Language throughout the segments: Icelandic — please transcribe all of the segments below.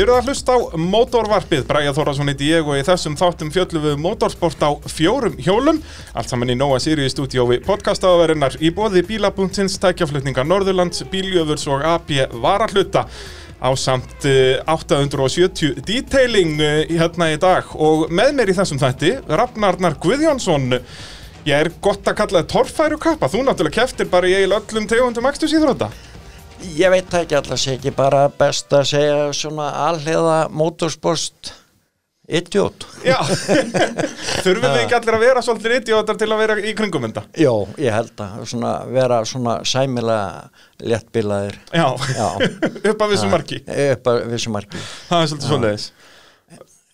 Þið eru að hlusta á mótorvarpið, Bræja Þórasson heiti ég og í þessum þáttum fjöllum við mótorsport á fjórum hjólum. Allt saman í Nóa Sirius stúdíói podcastaðaverinnar í bóði bílabúntsins, tækjaflutningar Norðurlands, bíljöfurs og AB varahluta. Á samt uh, 870 detailing uh, hérna í dag. Og með mér í þessum þætti Rafnarnar Guðjónsson. Ég er gott að kalla það torfæru kappa, þú náttúrulega keftir bara í eil öllum tegundum ekstus íþrótta Ég veit ekki alltaf sé ekki bara best að segja svona alliða motorsport idiot. Já, þurfum við ekki allir að vera svolítið idiótar til að vera í kringum þetta Jó, ég held að svona vera svona sæmilega léttbilaðir. Já, Já. upp að vissu marki Upp að vissu marki. Það er svolítið svoleiðis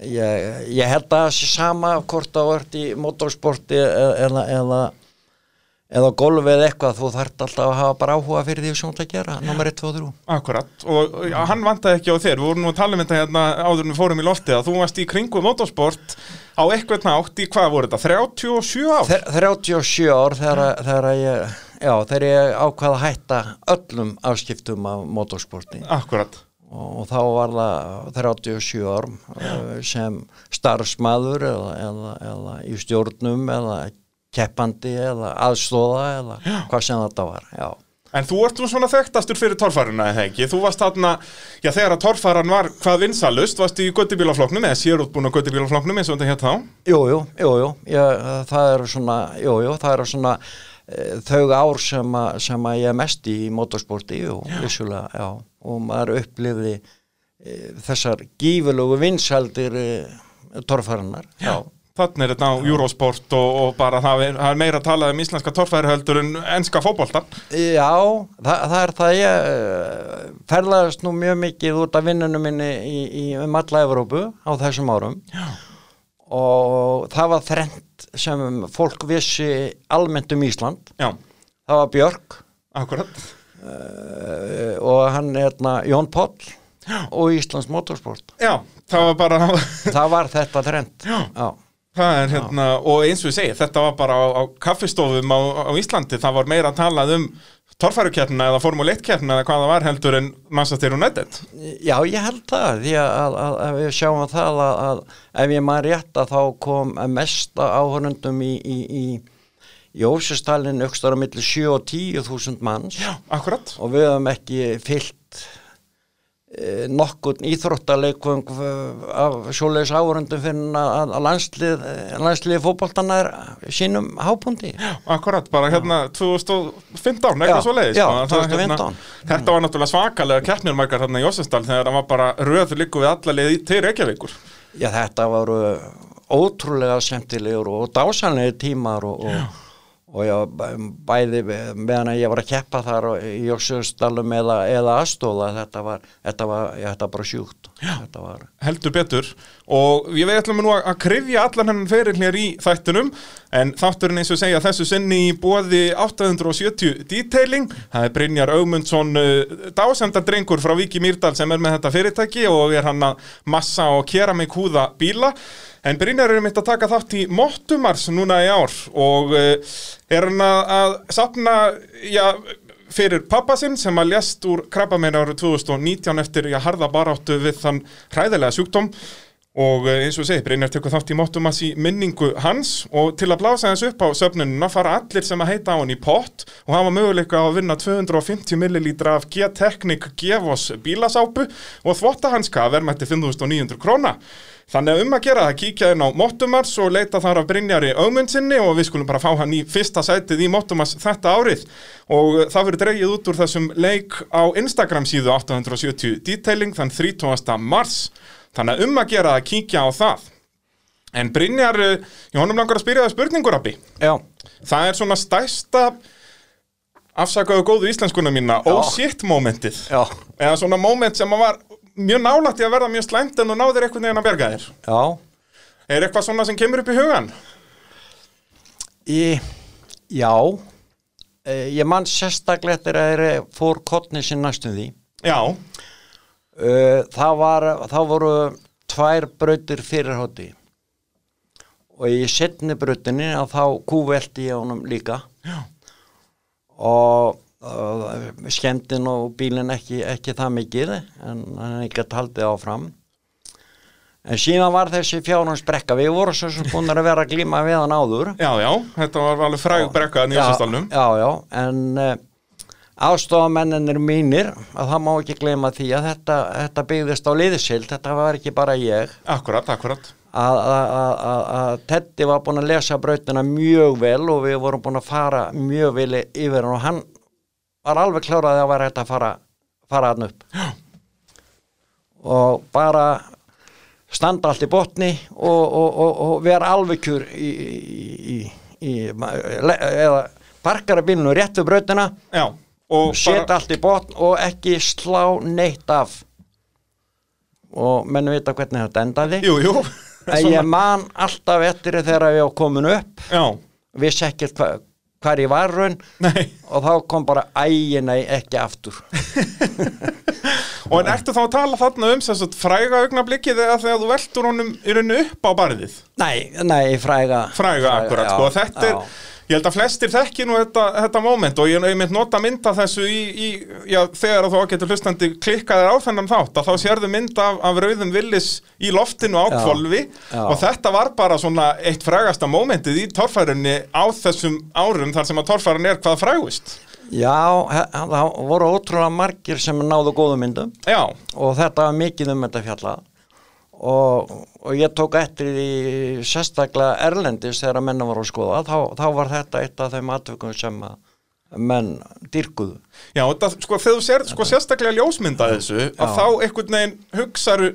Ég, ég held að það sé sama hvort það vart í motorsporti eða, eða, eða, golfi eða eitthvað, þú þarft alltaf að hafa bara áhuga fyrir því sem þú ert að gera, nummer 1, 2 og 3. Akkurat, og já, hann vantaði ekki á þér, við vorum nú að tala um þetta hérna áður en við fórum í lofti að þú varst í kringum motorsport á eitthvað nátt í hvað voru þetta, 37 ár? Þe- 37 ár þegar, þegar ég, já, þegar ég ákvaða að hætta öllum afskiptum af motorsporti Akkurat, og, og þá var það 37 ár uh, sem starfsmaður eða, eða, eða í stjórnum eða keppandi eða aðstóða eða hvað sem þetta var, já. en þú ert nú svona þekktastur fyrir torfæruna eða ekki, þú varst þarna, já þegar að torfæran var hvað vinsalust, varst í göttibílafloknum eða sérútbúin á göttibílafloknum eins og þetta hétt þá? Jú, jú, jú, jú, ég, það eru svona, jú, jú, það eru svona e, þau ár sem, að, sem að ég er mest í motorsporti og vissulega, já, og maður upplifði e, þessar gífurlegu vinsaldir e, torfæranar, já. Þannig er þetta á Eurosport og, og bara það er, það er meira að tala um íslenska torfærihöldur en enska fótboltan. Já, það, það er það ég eh, ferðaðist nú mjög mikið út af vinnunum minni í, í um alla Evrópu á þessum árum Já. og það var þrennt sem fólk vissi almennt um Ísland Já, það var Björk akkurat. uh, og hann er hérna Jón Páll og Íslands motorsport Já, það var bara, það var þetta þrennt Já. Já. Er hérna, og eins og ég segi, þetta var bara á, á kaffistofum á, á Íslandi, það var meira að talað um torfærukeppna eða Formule 1 keppna eða hvað það var heldur en Manchester United. Já, ég held það, því að, að, að, að við sjáum það að, að ef ég maður rétt að þá kom mesta áhörnundum í, í, í Jósestalinn aukstar á milli 7 og 10 þúsund manns Já, akkurat. og við höfum ekki fyllt nokkurn íþróttaleikum af svoleiðis áhörnundum fyrir að, landslið, landslið fótboltana er sínum hápundi. Akkurat, bara hérna 2015, eitthvað Já, svo leiðis. já, 2015. þetta var náttúrulega svakalega keppnir margar hérna í Jósestal þegar það var bara röð líku við alla leið til Reykjavíkur. Já, þetta voru ótrúlega semtilegur og dásanlega tímar og, og, já, bæði meðan að ég var að keppa þar og- í Jóksjöðsdalum eða, eða aðstóða, þetta var, þetta var, þetta var bara sjúkt. Já. Þetta var, heldur betur og ég veit ætlum nú að að krifja allan hennan feril hér í þættunum en þátturinn eins og segja þessu sinni í bóði 870 detailing það er Brynjar Augmundsson uh, dásendardrengur frá Viki Mýrdal sem er með þetta fyrirtæki og er hann að massa og kera mig húða bíla en Brynjar er mitt að taka þátt í Mottumars núna í ár og uh, er hann að, sapna já fyrir pappa sinn sem að lést úr krabbameina árið 2019 eftir að harða baráttu við þann hræðilega sjúkdóm og eh, eins og segi, Brynjar tekur þátt í Mottumas í minningu hans og til að blása þess upp á söfnununa fara allir sem að heita á hann í pott og hafa möguleika að vinna 250 millilítra af G-Technic Gevos bílasápu og þvottahanska verðmætti 5.900 króna. Þannig að um að gera það kíkja inn á Mottumars og leita þar af Brynjari augmundsinni og við skulum bara fá hann í fyrsta sætið í Mottumars þetta árið og það verður dreigið út úr þessum leik á Instagram síðu 870 detailing þann 30. mars þannig að um að gera það kíkja á það. En Brynjar, eh, ég honum langar að spyrja það spurningur Abbi já, það er svona stærsta afsakaðu góðu íslenskuna mína oh shit momentið. Já, eða svona moment sem að var mjög nálægt í að verða mjög slæmt en þú náðir einhvern veginn að berga þér. Já. Er eitthvað svona sem kemur upp í hugan? Í, já, e, ég mann sérstaklega eftir að þeir fór kottni sinn næstum því. Já, það, var, það voru tvær brautir fyrir hóti og í setni brautinni að þá kúveldi ég honum líka. Já. og og skemmtin og bílinn ekki, ekki það mikið en hann ekki haldið áfram. En síðan var þessi fjárhansbrekka við vorum svo sem búin að vera að glíma við hann áður. Já, já, þetta var alveg fræg brekka að nýjastastalnum já, já, en uh, ástofamennir mínir að það má ekki gleyma því að þetta, þetta byggðist á liðsild, þetta var ekki bara ég. Akkurat, akkurat. Að, Teddy var búin að lesa brautina mjög vel og við vorum búin að fara mjög vel yfir hann og hann var alveg kláraði að vera þetta að fara, fara hann upp. Já. og bara standa allt í botni og, og, og, og vera alveg kjur í, í, í, í eða parkara bílinu rétt við brautina. Já, setja allt í botn og ekki slá neitt af. Og menn vita hvernig þetta endaði. Jú, jú. En ég man alltaf eftir þegar ég var komin upp. Já. vissi ekkert hva, hvar ég var raun. Nei. og þá kom bara æginæ ekki aftur. Og en ertu þá að tala þarna um þess að fræga augnablikkið eða þegar þú veldur honum í rauninu upp á barðið? Nei, nei, fræga. Fræga, fræga akkurat, sko, þetta er Ég held að flestir þekki nú þetta, þetta moment og ég mynd nota mynda þessu í, í já, þegar þú getur hlustandi klikkaðir á þennan þátt að þá sérðu mynd af, af rauðum villis í loftinu á kvolvi og þetta var bara svona eitt frægasta momentið í torfærunni á þessum árum þar sem að torfærun er hvað frægust. Já, það voru ótrúlega margir sem náðu góðu myndum já. og þetta var mikið um þetta fjallað og, og ég tók eftir því sérstaklega Erlendis þegar að menna voru að skoða þá, þá var þetta eitt af þeim atvökum sem að menn dyrkuðu Já, þetta, sko, þegar þú sér sko, sérstaklega ljósmynda þessu að Já. þá einhvern veginn hugsaðu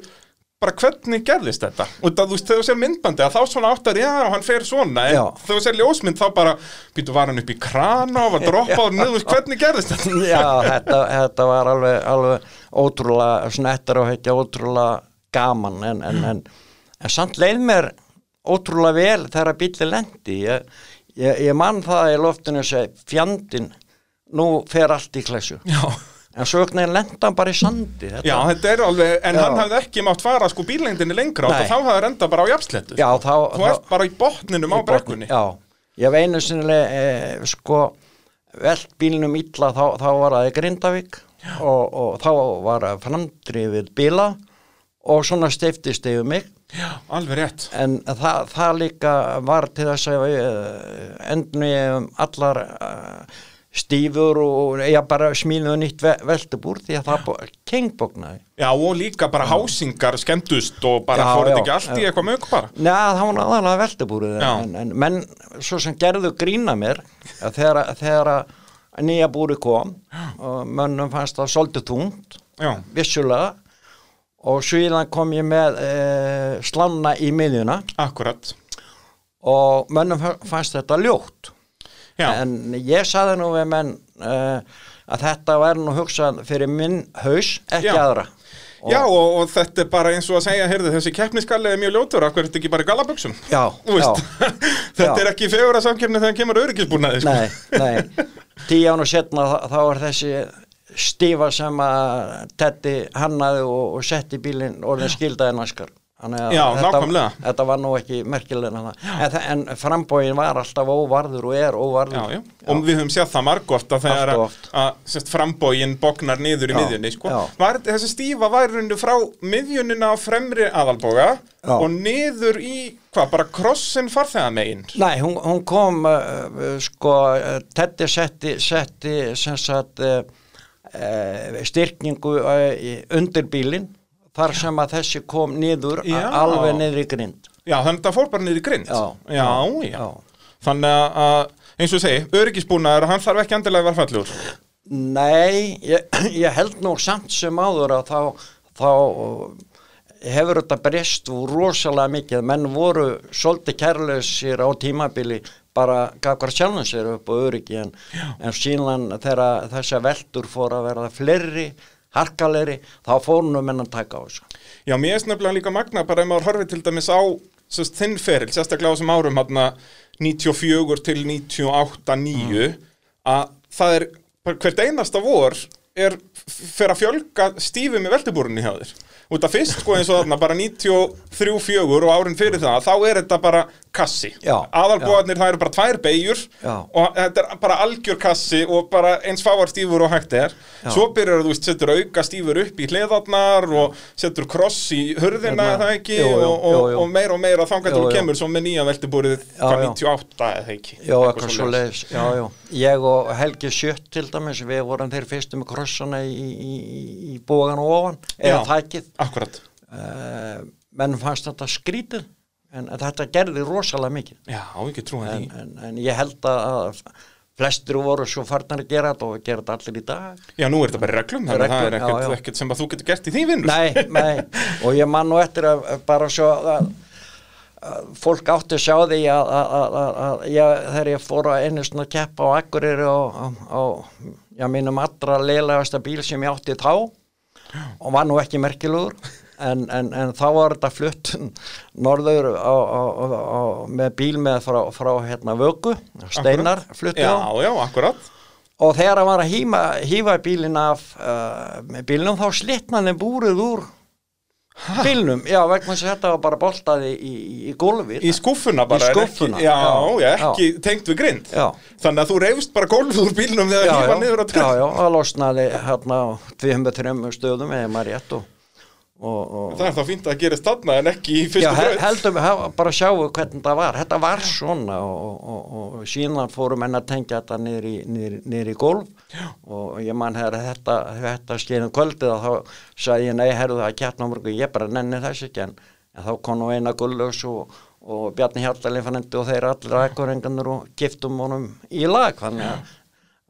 bara hvernig gerðist þetta og það, þú veist, þegar þú sér myndbandi að þá svona áttar já, hann fer svona, en já. þegar þú sér ljósmynd þá bara, býtu, var hann upp í krana og var droppað niður, hvernig gerðist þetta? Já, þetta, þetta var alveg, alveg ótrúlega, svona eftir að heitja ótrúlega gaman en, en, en, en samt leið mér ótrúlega vel þegar bíli lendi. Ég, ég, ég mann það í loftinu að fjandin nú fer allt í klæsu Já. en svo ekki lenda hann bara í sandi. Þetta. Já, þetta er alveg, en Já. hann hafði ekki mátt fara sko bílengdini lengra og þá hafði það enda bara á jafnslettu Já, þá, þú ert bara í botninum á brekkunni. Já, ég veinu sinnilega eh, sko veld bílinum illa þá, þá var það í Grindavík og, og þá var það framdrifið bíla og svona stiftist yfir mig. Já, alveg rétt. En það, það líka var til þess að endur ég um allar uh, stífur og ég bara smínuði nýtt ve veldubúr því að það kengbóknaði Já og líka bara já. hásingar skemmtust og bara fóruð ekki allt í eitthvað mög bara? Næ, það var náðalega veldubúrið en, en menn svo sem gerðu grína mér þegar, þegar nýja búri kom já. og mönnum fannst það svolítið tungt vissulega og síðan kom ég með e, slanna í miðjuna. Akkurat. Og mönnum fannst þetta ljótt. Já. en ég saði nú við menn e, að þetta væri nú hugsað fyrir minn haus, ekki Já. aðra. Og Já og, og þetta er bara eins og að segja heyrðu, þessi keppniskalli er mjög ljótur, akkur er þetta ekki bara galaböksum Já, þetta er ekki fegur að samkjöfni þegar það kemur öryggisbúrnaði sko. Nei, nei, tíu án og setna þá, þá er þessi stífa sem að Teddy hannaði og, og setti bílinn og það skildaði naskar Já, þetta, þetta var nú ekki merkilega en, en frambóin var alltaf óvarður og er óvarður. Já, já. og við höfum séð það margóft að þegar að frambóin bognar niður í miðjunni sko. var, þessi stífa var rundu frá miðjunina á fremri aðalboga og niður í hvað, bara krossin farþeða megin Nei, hún, hún kom uh, sko, Teddy setti, setti sem sagt uh, styrkningu undir bílinn þar sem að þessi kom niður já. alveg niður í grind. Já, þannig að það fór bara niður í grind. Já, já, já. já. Þannig að, eins og segi, öryggisbúnaður hann þarf ekki andilega að vera fallur Nei, ég, ég held nú samt sem áður að þá, þá hefur þetta breyst úr rosalega mikið, menn voru svolítið kærleusir á tímabili bara gaf hver sjálfum sér upp á öryggi en, en síðan þegar þessa veldur fór að verða flerri harkalegri, þá fórnum en að taka á þessu. Já, mér er snöfnilega líka magna bara ef maður horfið til dæmis á þinn feril, sérstaklega á þessum árum hérna 94 til 98, 9 mm. að það er, hvert einasta vor er fyrir að fjölga stífum í veldibúrunni hjá þér út af fyrst sko eins og þarna bara 93, 4 og árin fyrir það þá er þetta bara kassi Já, aðalbúarnir það eru bara tvær beigjur Já. og þetta er bara algjör kassi og bara eins fáar stífur og hægt er Já. svo byrjar þú veist, setur auka stífur upp í hliðarnar og setur kross í hurðina Hérna, það ekki jú, jú, og, og, jú, og meira og meira þá gætur þú kemur svo með nýja já. 98 eða ekki Já, eitthvað svo leiðis, já, já. Ég og Helgi Sjött til dæmis, við vorum þeir fyrstu með krossana í, í, í, í bógan og ofan, eða Já. þækið. Akkurat Uh, menn fannst þetta skrítið, en, þetta gerði rosalega mikið. Já, ekki trúið því en, en ég held að flestir voru svo farnar að gera þetta og gera þetta allir í dag. Já, nú er þetta bara reglum, að það er Reglum, já, ekkert, já. ekkert sem að þú getur gert í því vinnur Nei, nei, og ég man nú eftir að bara svo að, fólk átti að sjá því að, að, að, að, þegar ég fór að einu svona keppa á Akureyri á já, mínum allra leilegasta bíl sem ég átti þá og var nú ekki merkilegur en, en, en þá var þetta flutt norður á, á, á, með bíl með frá, frá hérna vöku, steinar fluttu Já, á. já, akkurat. Og þegar hann var að híma, hífa bílinn af uh, bílnum þá slitnaði búrið úr bílnum, já vegna þess að þetta var bara boltaði í, í, í gólfið. Í skúffuna bara Í en skúffuna, ekki, Já, já, já, ekki tengt við grind. Já. Þannig að þú reyfst bara gólfið úr bílnum þegar já, það hífa já, niður á já, tröð já, það losnaði hérna á 203 stöðum eða maður rétt og, og, og Það er þá fínt að það gerist þarna en ekki í fyrstu bröð heldum við bara sjáu hvernig það var. Þetta var svona og, og, síðan fórum enn að tengja þetta niður í, Já. og ég man þegar þetta, þetta skeiðum kvöldið og þá sagði ég nei, herðu það að kjartna morgu, ég bara nenni þess ekki. En, en þá kom nú eina gullus og, og Bjarni Hjaltalinn fannendi og þeir allir ekkurengandur og giftum honum í lag. Þannig að að-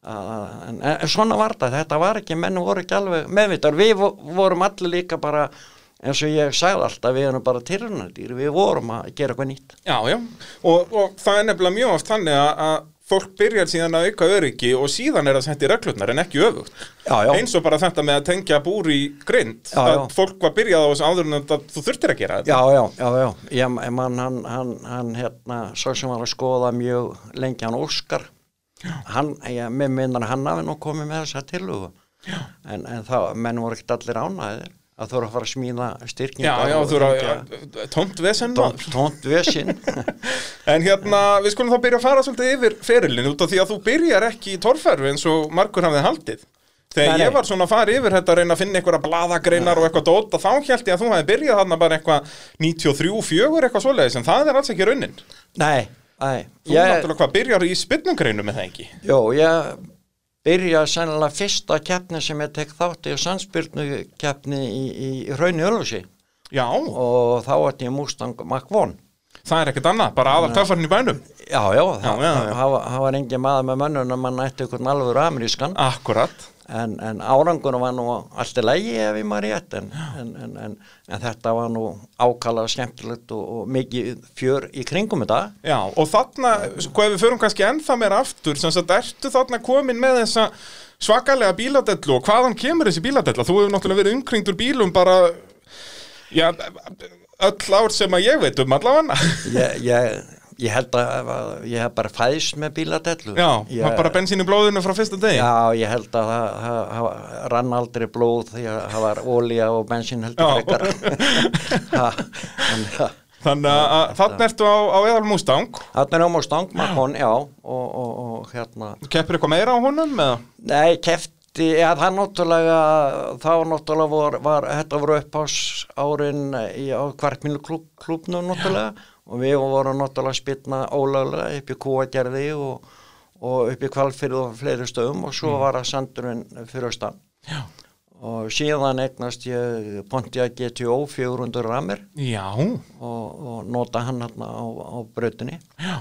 en, en svona var þetta, þetta var ekki menn voru ekki alveg meðvitað við vo- vorum allir líka bara eins og ég sagði alltaf, við erum bara tilrunardýr við vorum að gera eitthvað nýtt. Já, já, og, og það er nefnilega mjög oft þannig að, fólk byrjar síðan að auka öryggi og síðan er það sett í reglurnar en ekki öfugt. Já, já, eins og bara þetta með að tengja búr í grind Já, að fólk var byrjað á þessu áður en að þú þurftir að gera þetta. Já, já, já, ég man hann, hann, hann hérna, svo sem var að skoða mjög lengi hann Óskar hann, ég, með minnar hann hafi nú komið með þessa tilhugu en, en þá, menn voru ekkert allir ánæðir að þú eru að fara að smíða styrkingar Já, já, þú eru að tómt vesen tómt, tómt vesinn En hérna, við skulum þá byrja að fara svolítið yfir ferilin út af því að þú byrjar ekki í torfærfi eins og margur hafið haldið. Þegar Nei, ég var svona að fara yfir þetta að reyna að finna einhverja bladagreinar og eitthvað dóta, þá held ég að þú hefði byrjað þarna bara eitthvað 93-4 eitthvað svoleiðis, en það er alls ekki raunin. Nei, nei Þú náttúrulega hvað byrjar í spynnungreinu með það ekki? Jó, ég byrja sennilega fyrsta keppni sem ég tek þátt í sannsbyrnu keppni í, í, í Raunni Ölfusi Já, og þá ætti ég Mustang Mach-1 það er ekkert annað, bara aðal töffarinn í bænum. Já, já, já, já. var- það var engin maður með mönnun að mann ætti einhvern alveg amerískan Akkurat. En, en árangunum var nú allt í lægi ef ég maður rétt en, en, en, en, en þetta var nú ákala skemmtilegt og, og mikið fjör í kringum þetta Já, og þarna, sko ef við förum kannski ennþá meira aftur, sem sagt, ertu þarna komin með þessa svakalega bíladellu og hvaðan kemur þessi bíladella? Þú hefur náttúrulega verið umkringdur bílum bara, já, öll ár sem að ég veit um allavega. ég, ég, ég held að að ég hef bara fæðist með bíladellu Já, ég, bara bensín í blóðinu frá fyrsta degi. Já, ég held að það, rann aldrei blóð því að það var ólía og bensín heldur Já. frekar en, ja, Þannig að- að þarna ertu á, á eðal Mustang. Þarna er Ómar Stangmakon, já og, og, og hérna Keppir eitthvað meira á honum eða? Nei, kefti, já það náttúrulega þá náttúrulega var, var þetta voru upphás árin í á kvartmínu klúb, klúbnu náttúrulega og við vorum náttúrulega að spilna ólöglega upp í kúagerði og, og upp í kvalfyrð og fleiri stöðum og svo var það sandurinn fyrir austan Já. og síðan eignast ég Pontiac GTO 400 ramir og, og nota hann hérna á, á brautinni já.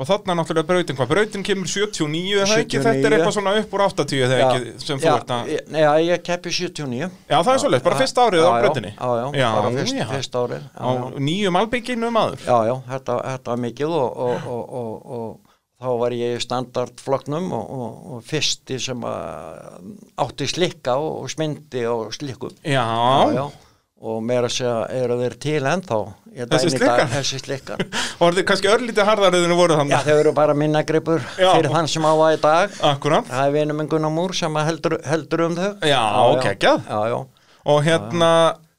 Og þarna náttúrulega brautin, hvað? Brautin kemur 79 eða ekki? 79. Þetta er eitthvað svona upp úr 80 eða ekki sem þú ert að... já, ég keppi 79 Já, það er svolítið, bara Já, fyrsta árið á brautinni. Já, já, Já, bara fyrst, já. fyrst árið já, Á nýjum albygginu maður. já, já, þetta, þetta var mikið og, og, og, og, og þá var ég í standardflokknum og, og, og fyrsti sem að átti slikka og, smyndi og slikkum Já, já, já, og meira að segja eru þeir til ennþá Þessi slikkar? þessi slikkar og er þið kannski örlítið harðariðinu voru já, þannig. þau eru bara minnagripur Já. fyrir þann sem á það í dag Akkurat. það er vinur minn Gunnar Múr sem að heldur, heldur um þau Já, já, já, Og hérna,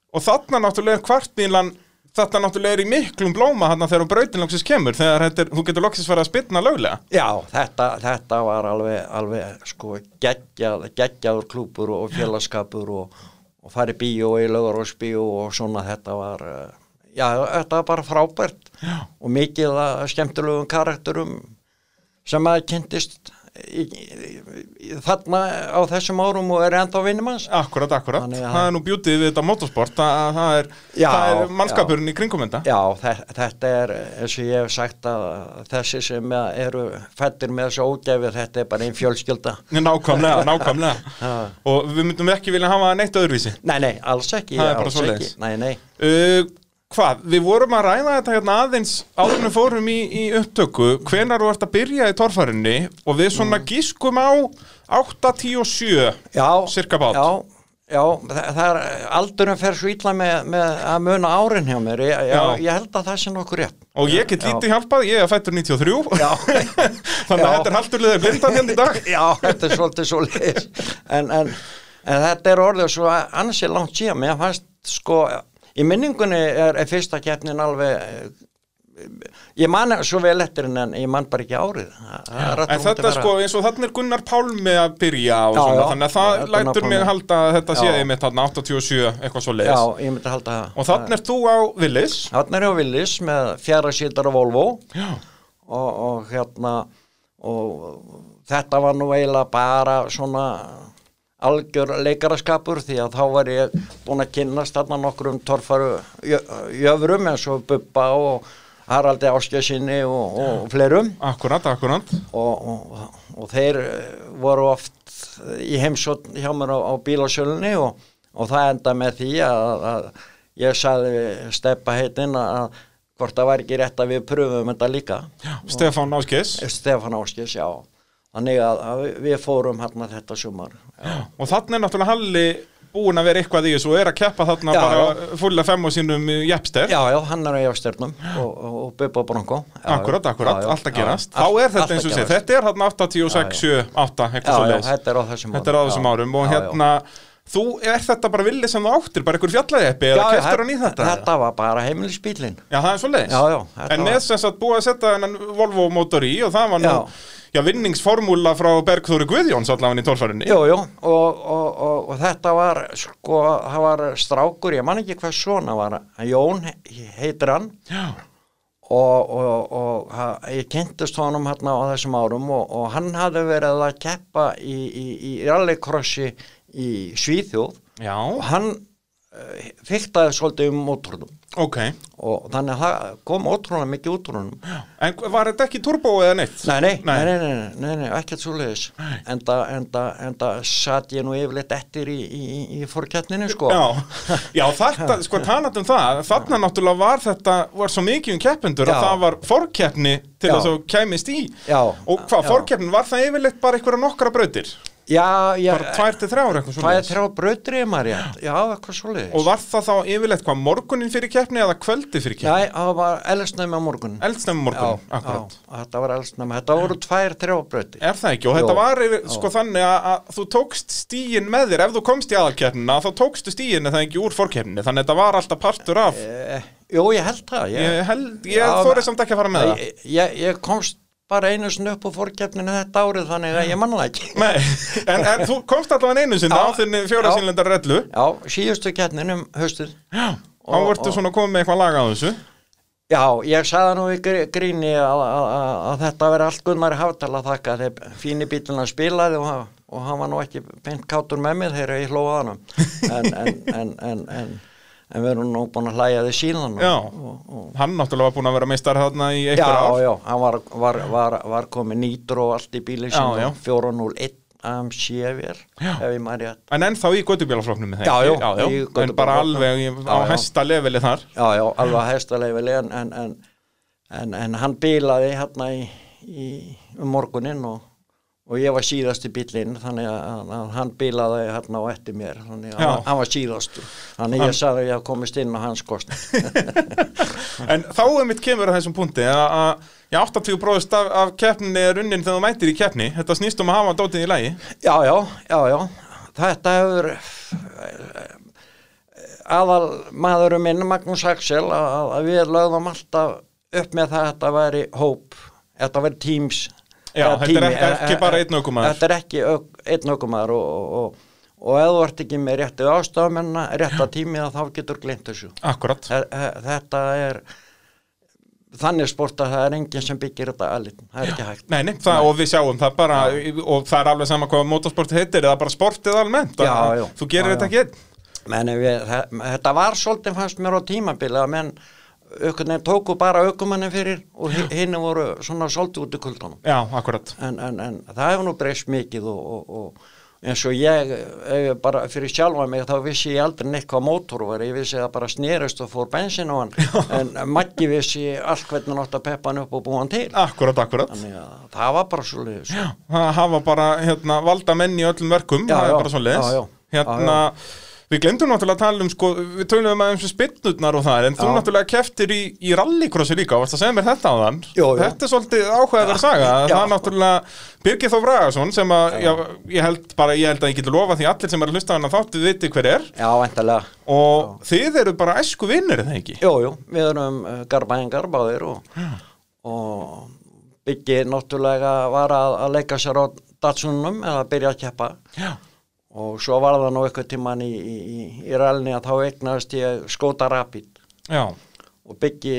og þarna náttúrulega er kvartbílan þetta náttúrulega er í miklum blóma hann þegar brautin loksins kemur þegar þetta er, þú getur loksins farið að spilna löglega Já, þetta, þetta var alveg, alveg sko, geggjað, geggjaður klúpur og félagskapur og, og farið bíó í lögurósbíó og svona þetta var, eh, já, þetta var bara frábært já. og mikið skemmtilegum karakterum sem að kynntist í, í, þarna á þessum árum og er enda á vinnumanns. Akkurat, akkurat. Þannig, það er nú bjútið við þetta motorsport, það, það er, já, er mannskapurinn í kringum þetta. Já, þetta er, eins og ég hef sagt að þessi sem eru fættir með þessu ógæfi, þetta er bara einn fjölskylda. Nákvæmlega, nákvæmlega. og við myndum ekki vilja hafa neitt öðruvísi. Nei, nei, alls ekki. Það er bara svo leiðis. Nei, nei. Uh, Hvað? Við vorum að ræða þetta hérna aðeins áðurnum fórum í, í upptöku. Hvenar þú ert að byrja í torfarinni og við svona mm. gískum á 8, 10 og 7 já, cirka bát. Já, já það, er aldurum fer svo ítla með, með að muna árin hjá mér. Ég, já, ég held að það sé nokkur rétt. Og ég get lítið hjálpað, ég er fættur 93 þannig að þetta er haldurlega blindan hérna í dag. Já, þetta er svolítið svolítið en, en, en þetta er orðið svo ansið langt síðan. Mér fannst sko í minningunni er, er fyrsta keppnin alveg ég man svo vel eftir en ég man bara ekki árið. En þetta sko eins og þannig er Gunnar Pálmi að byrja á já, já, þannig að það lætur mig halda að þetta séði mitt hann 87 eitthvað svo leiðis já, og þannig er þú á Willis þannig er ég á Willis með fjara sítar á Volvo. Og, og hérna og þetta var nú eiginlega bara svona algjör leikaraskapur því að þá var ég búin að kynast þarna nokkur um torfaru jöfrum eins og Bubba og Haraldi Áskjössinni og, og fleirum. Akkurat, akkurat. Og, og, og þeir eh, voru oft í heimsótt hjá mér á, á bílasölunni og það enda með því að, að ég sagði steppa heitinn að hvort það var ekki rétt að við pröfum þetta líka. Já, Stefán Áskjöss Stefán Áskjöss, já Þannig að, við fórum hérna þetta sumar. Já. Og þannig er náttúrulega Halli búin að vera eitthvað í þessu og er að keppa þarna já, bara fulla fem og sínum jæfster. Já, já, hann er á jæfsternum og, og Bubba Bronco. Akkurat, akkurat, allt að gerast. Þá er þetta eins og sé, þetta er hérna 86, 7, 8, eitthvað svo leiðis. Þetta er á þessum. Þetta er á þessum árum og hérna, þú, er þetta bara villið sem þú áttir, bara einhver fjallaðeppi eða keftur hann í þetta? Þetta var bara heimilisbílinn. Já, það er svo leiðis. Já, já. En með þess að búið að setja þennan Volvo mótor í og það var nú já, vinningsformúla frá Bergþóri Guðjóns allavega í tórfærinni. Jú, jú, og, og, og, og þetta var, sko, það var strákur, ég man ekki hvað svona var, Jón heitir hann. Já. Og ég kynntist honum hérna á þessum árum og hann hafði verið að keppa í, í, í rallycrossi í Svíþjóð. Já. Og hann uh, fyrtaði svolítið um mótornum. Ok. Og þannig að það kom ótrúlega mikið út úr honum. En var þetta ekki turbo eða neitt? Nei, nei, nei, nei, nei, nei, nei ekkert svo leiðis. Enda, enda satt ég nú yfirleitt eftir í, í, í fórkjætninu, sko. Já, já þetta, sko, tanat um það, þarna náttúrulega var þetta, var svo mikið um keppendur að það var fórkjætni til þess að kemist í. Já. Og hvað, fórkjætnin, var það yfirleitt bara einhverja nokkra brautir? Já, já, bara tvær til þrjár eitthvað svolítið tvær til þrjár bröðrið maður, já, já, eitthvað svolítið og var það þá yfirleitt hvað morgunin fyrir keppni eða kvöldi fyrir keppni? Já, það var eldsnæmi á morgun. Eldsnæmi á morgun, akkurat. já, þetta var eldsnæmi, þetta voru tvær þrjár bröðrið er það ekki, og þetta var yfir, sko þannig að, að þú tókst stíin með þér. Ef þú komst í aðalkeppnina, þá tókstu stíin eða ekki úr fórkeppni, þannig að þetta var alltaf partur af. E, Jú, ég held það Ég, ég, ég þórið samt ekki að fara með það. Ég, ég komst bara einu sinni upp á fórkeppninu þetta árið þannig að ég manna ekki. Nei, en, en þú komst allavega einu sinni á þinni fjórasínlendar rellu. Já, síðustu keppninum höstuð Já, þá vortu svona komið með eitthvað laga á þessu. Já, ég sagði nú í gríni að, að, að, að þetta veri allt Gunnar Háttala þakka þegar fíni bíluna spilaði og, og hann var nú ekki peint kátur með mig þegar ég hlóða hann en, en, en, en við erum nú búin að hlæja þið síðan. Já, og, og, hann náttúrulega var búin að vera meistar þarna í eitthvað ár. Já, já, hann var, var, var, var komið nýtur og allt í bíli sem 401 AMC vér ef ég maður rétt. En ennþá í göttubílafloknum Já, já, já, já. en bara alveg á hæsta leveli þar. Já, já, alveg á hæsta leveli en, en, en, en hann bílaði hérna í, í um morgunin og og ég var síðast í bílinn þannig að, að hann bílaði hérna á eftir mér þannig að hann, hann var síðast þannig hann... ég sagði að ég haf komist inn á hans kost En þá er mitt kemur að þessum punkti að ég 80% af, af keppninni er unnin þegar þú mætir í keppni. Þetta snýst um að hafa dótið í lægi Já, já, já, já. Þetta hefur aðal maðurum minn, Magnús Axel, að, að við lögðum alltaf upp með það að þetta væri hóp, þetta væri teams. Já, þetta er ekki- bara einn ökumaður. Þetta er ekki einn ökumæður og, og, og, ef þú ert ekki með réttið ástafamenn, rétta tími þá getur glint þessu. Akkurat. Þe- þe- Þetta er þannig sport að það er enginn sem byggir þetta allir, það er ekki hægt. Nei, nei, það, og við sjáum það bara og það er alveg sama hvað motorsport heitir eða bara sportið almennt Já, já. þú gerir Já, þetta já. ekki einn Meni, við, þe- þetta var svolítið fannst mér á tímabili að menn aukurinn tóku bara aukumannin fyrir og hi- hinn voru svona svolítið út í kuldunum Já, akkurat. En, en, en það hefur nú breyst mikið og, og, og eins og ég, bara fyrir sjálfa mig þá vissi ég aldrei neitt hvað mótor var. Ég vissi það bara snerist og fór bensin á hann. En Maggi vissi allt hvernig hann átt að peppa hann upp og búa hann til. Akkurat, akkurat. Þannig að það var bara svolítið Já, það hafa bara hérna, valda menn í öllum verkum, Já, það er já, bara svo leiðis já, já. Hérna, við glemdum náttúrulega að tala um sko, við tölum um þessu spinnutnar og það en þú Já. náttúrulega keftir í, í rallycrossi líka, varst að segja mér þetta á þann Jú, jú. Þetta er svolítið áhugaður saga, Já. það er náttúrulega Birgir Þór Bragason sem að, já, ég held bara, ég held að ég geti lofa því allir sem er að hlusta hann að þáttu viti hver er. Já, endalega og þið eru bara æsku vinnir, það ekki? Jú, jú, við erum uh, garbaðingar báðir og, og Byggi náttúrulega var að, að leika sér á datsunum eða byrja að keppa. Já, og svo var það nú eitthvað tíman í, í, í, rælni að þá eignast ég skóta rapid. Já, og Byggi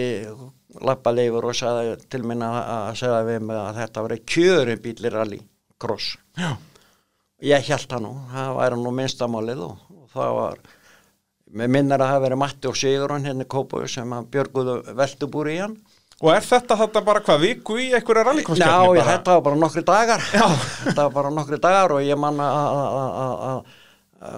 lappa leifur og sagði til minna að segja við mig að þetta veri kjörin bíl í rally cross. já. Ég held það nú, það væri nú minnstamálið og, og það var með minnir að það verið Matti og Sigurinn hérna í Kópavík sem að björguðu veltubúri í hann Og er þetta þetta bara hvað viku í einhverja Já, rallycrosskeppni ég, þetta var bara nokkri dagar þetta var bara nokkri dagar og ég man að-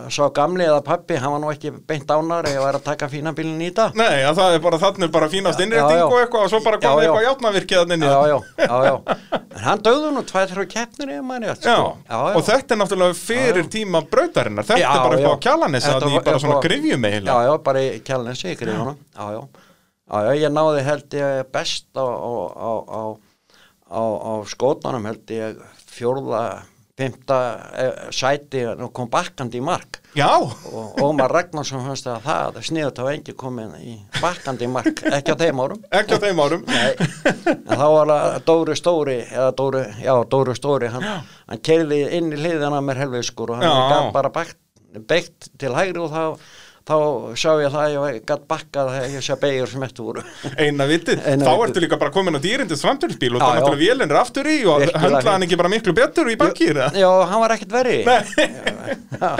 sá gamli eða pappi, hann var nú ekki beint ánar ég var að taka fína bílinn í þetta Nei, að það er bara þannig bara fínast Já, innrétting já. og eitthvað og svo bara Já, komið já. eitthvað játnavirkið inn í já, það. já, já, já en hann dögðu nú tvæð þrjá keppnir ég manni Já, sko. já, já. og þetta er náttúrulega fyrir Já, já. tíma brautarinnar, þetta Já, er bara upp á já. Þetta að því bara svona grifjum já, eiginlega. já, bara í kjælnesi í grífunum já, já, já, ég náði held ég best á, á, á, á, á, á skótanum held ég fjórða, fymta eh, sæti og kom bakkandi í mark. Já, og Ómar Ragnarsson fannst að það sniðut á engi komin í bakkandi mark, ekki á þeim árum. Ekki á þeim árum. Nei, en þá var það Dóri Stóri eða Dóri, já, Dóri Stóri hann, hann kerði inn í hliðina mér helviskur og hann gætt bara beitt til hægri og þá, þá sá ég það að ég gætt bakkað þegar ég sé beigur sem eftir voru. Eina vitið, þá ertu líka bara komin á dýrindis framtölusbíl og það er já. náttúrulega vélinn er aftur í og Virkilega. höndla hann ekki bara miklu betur í bakkýr eða? Já, hann var ekkert verri. Já,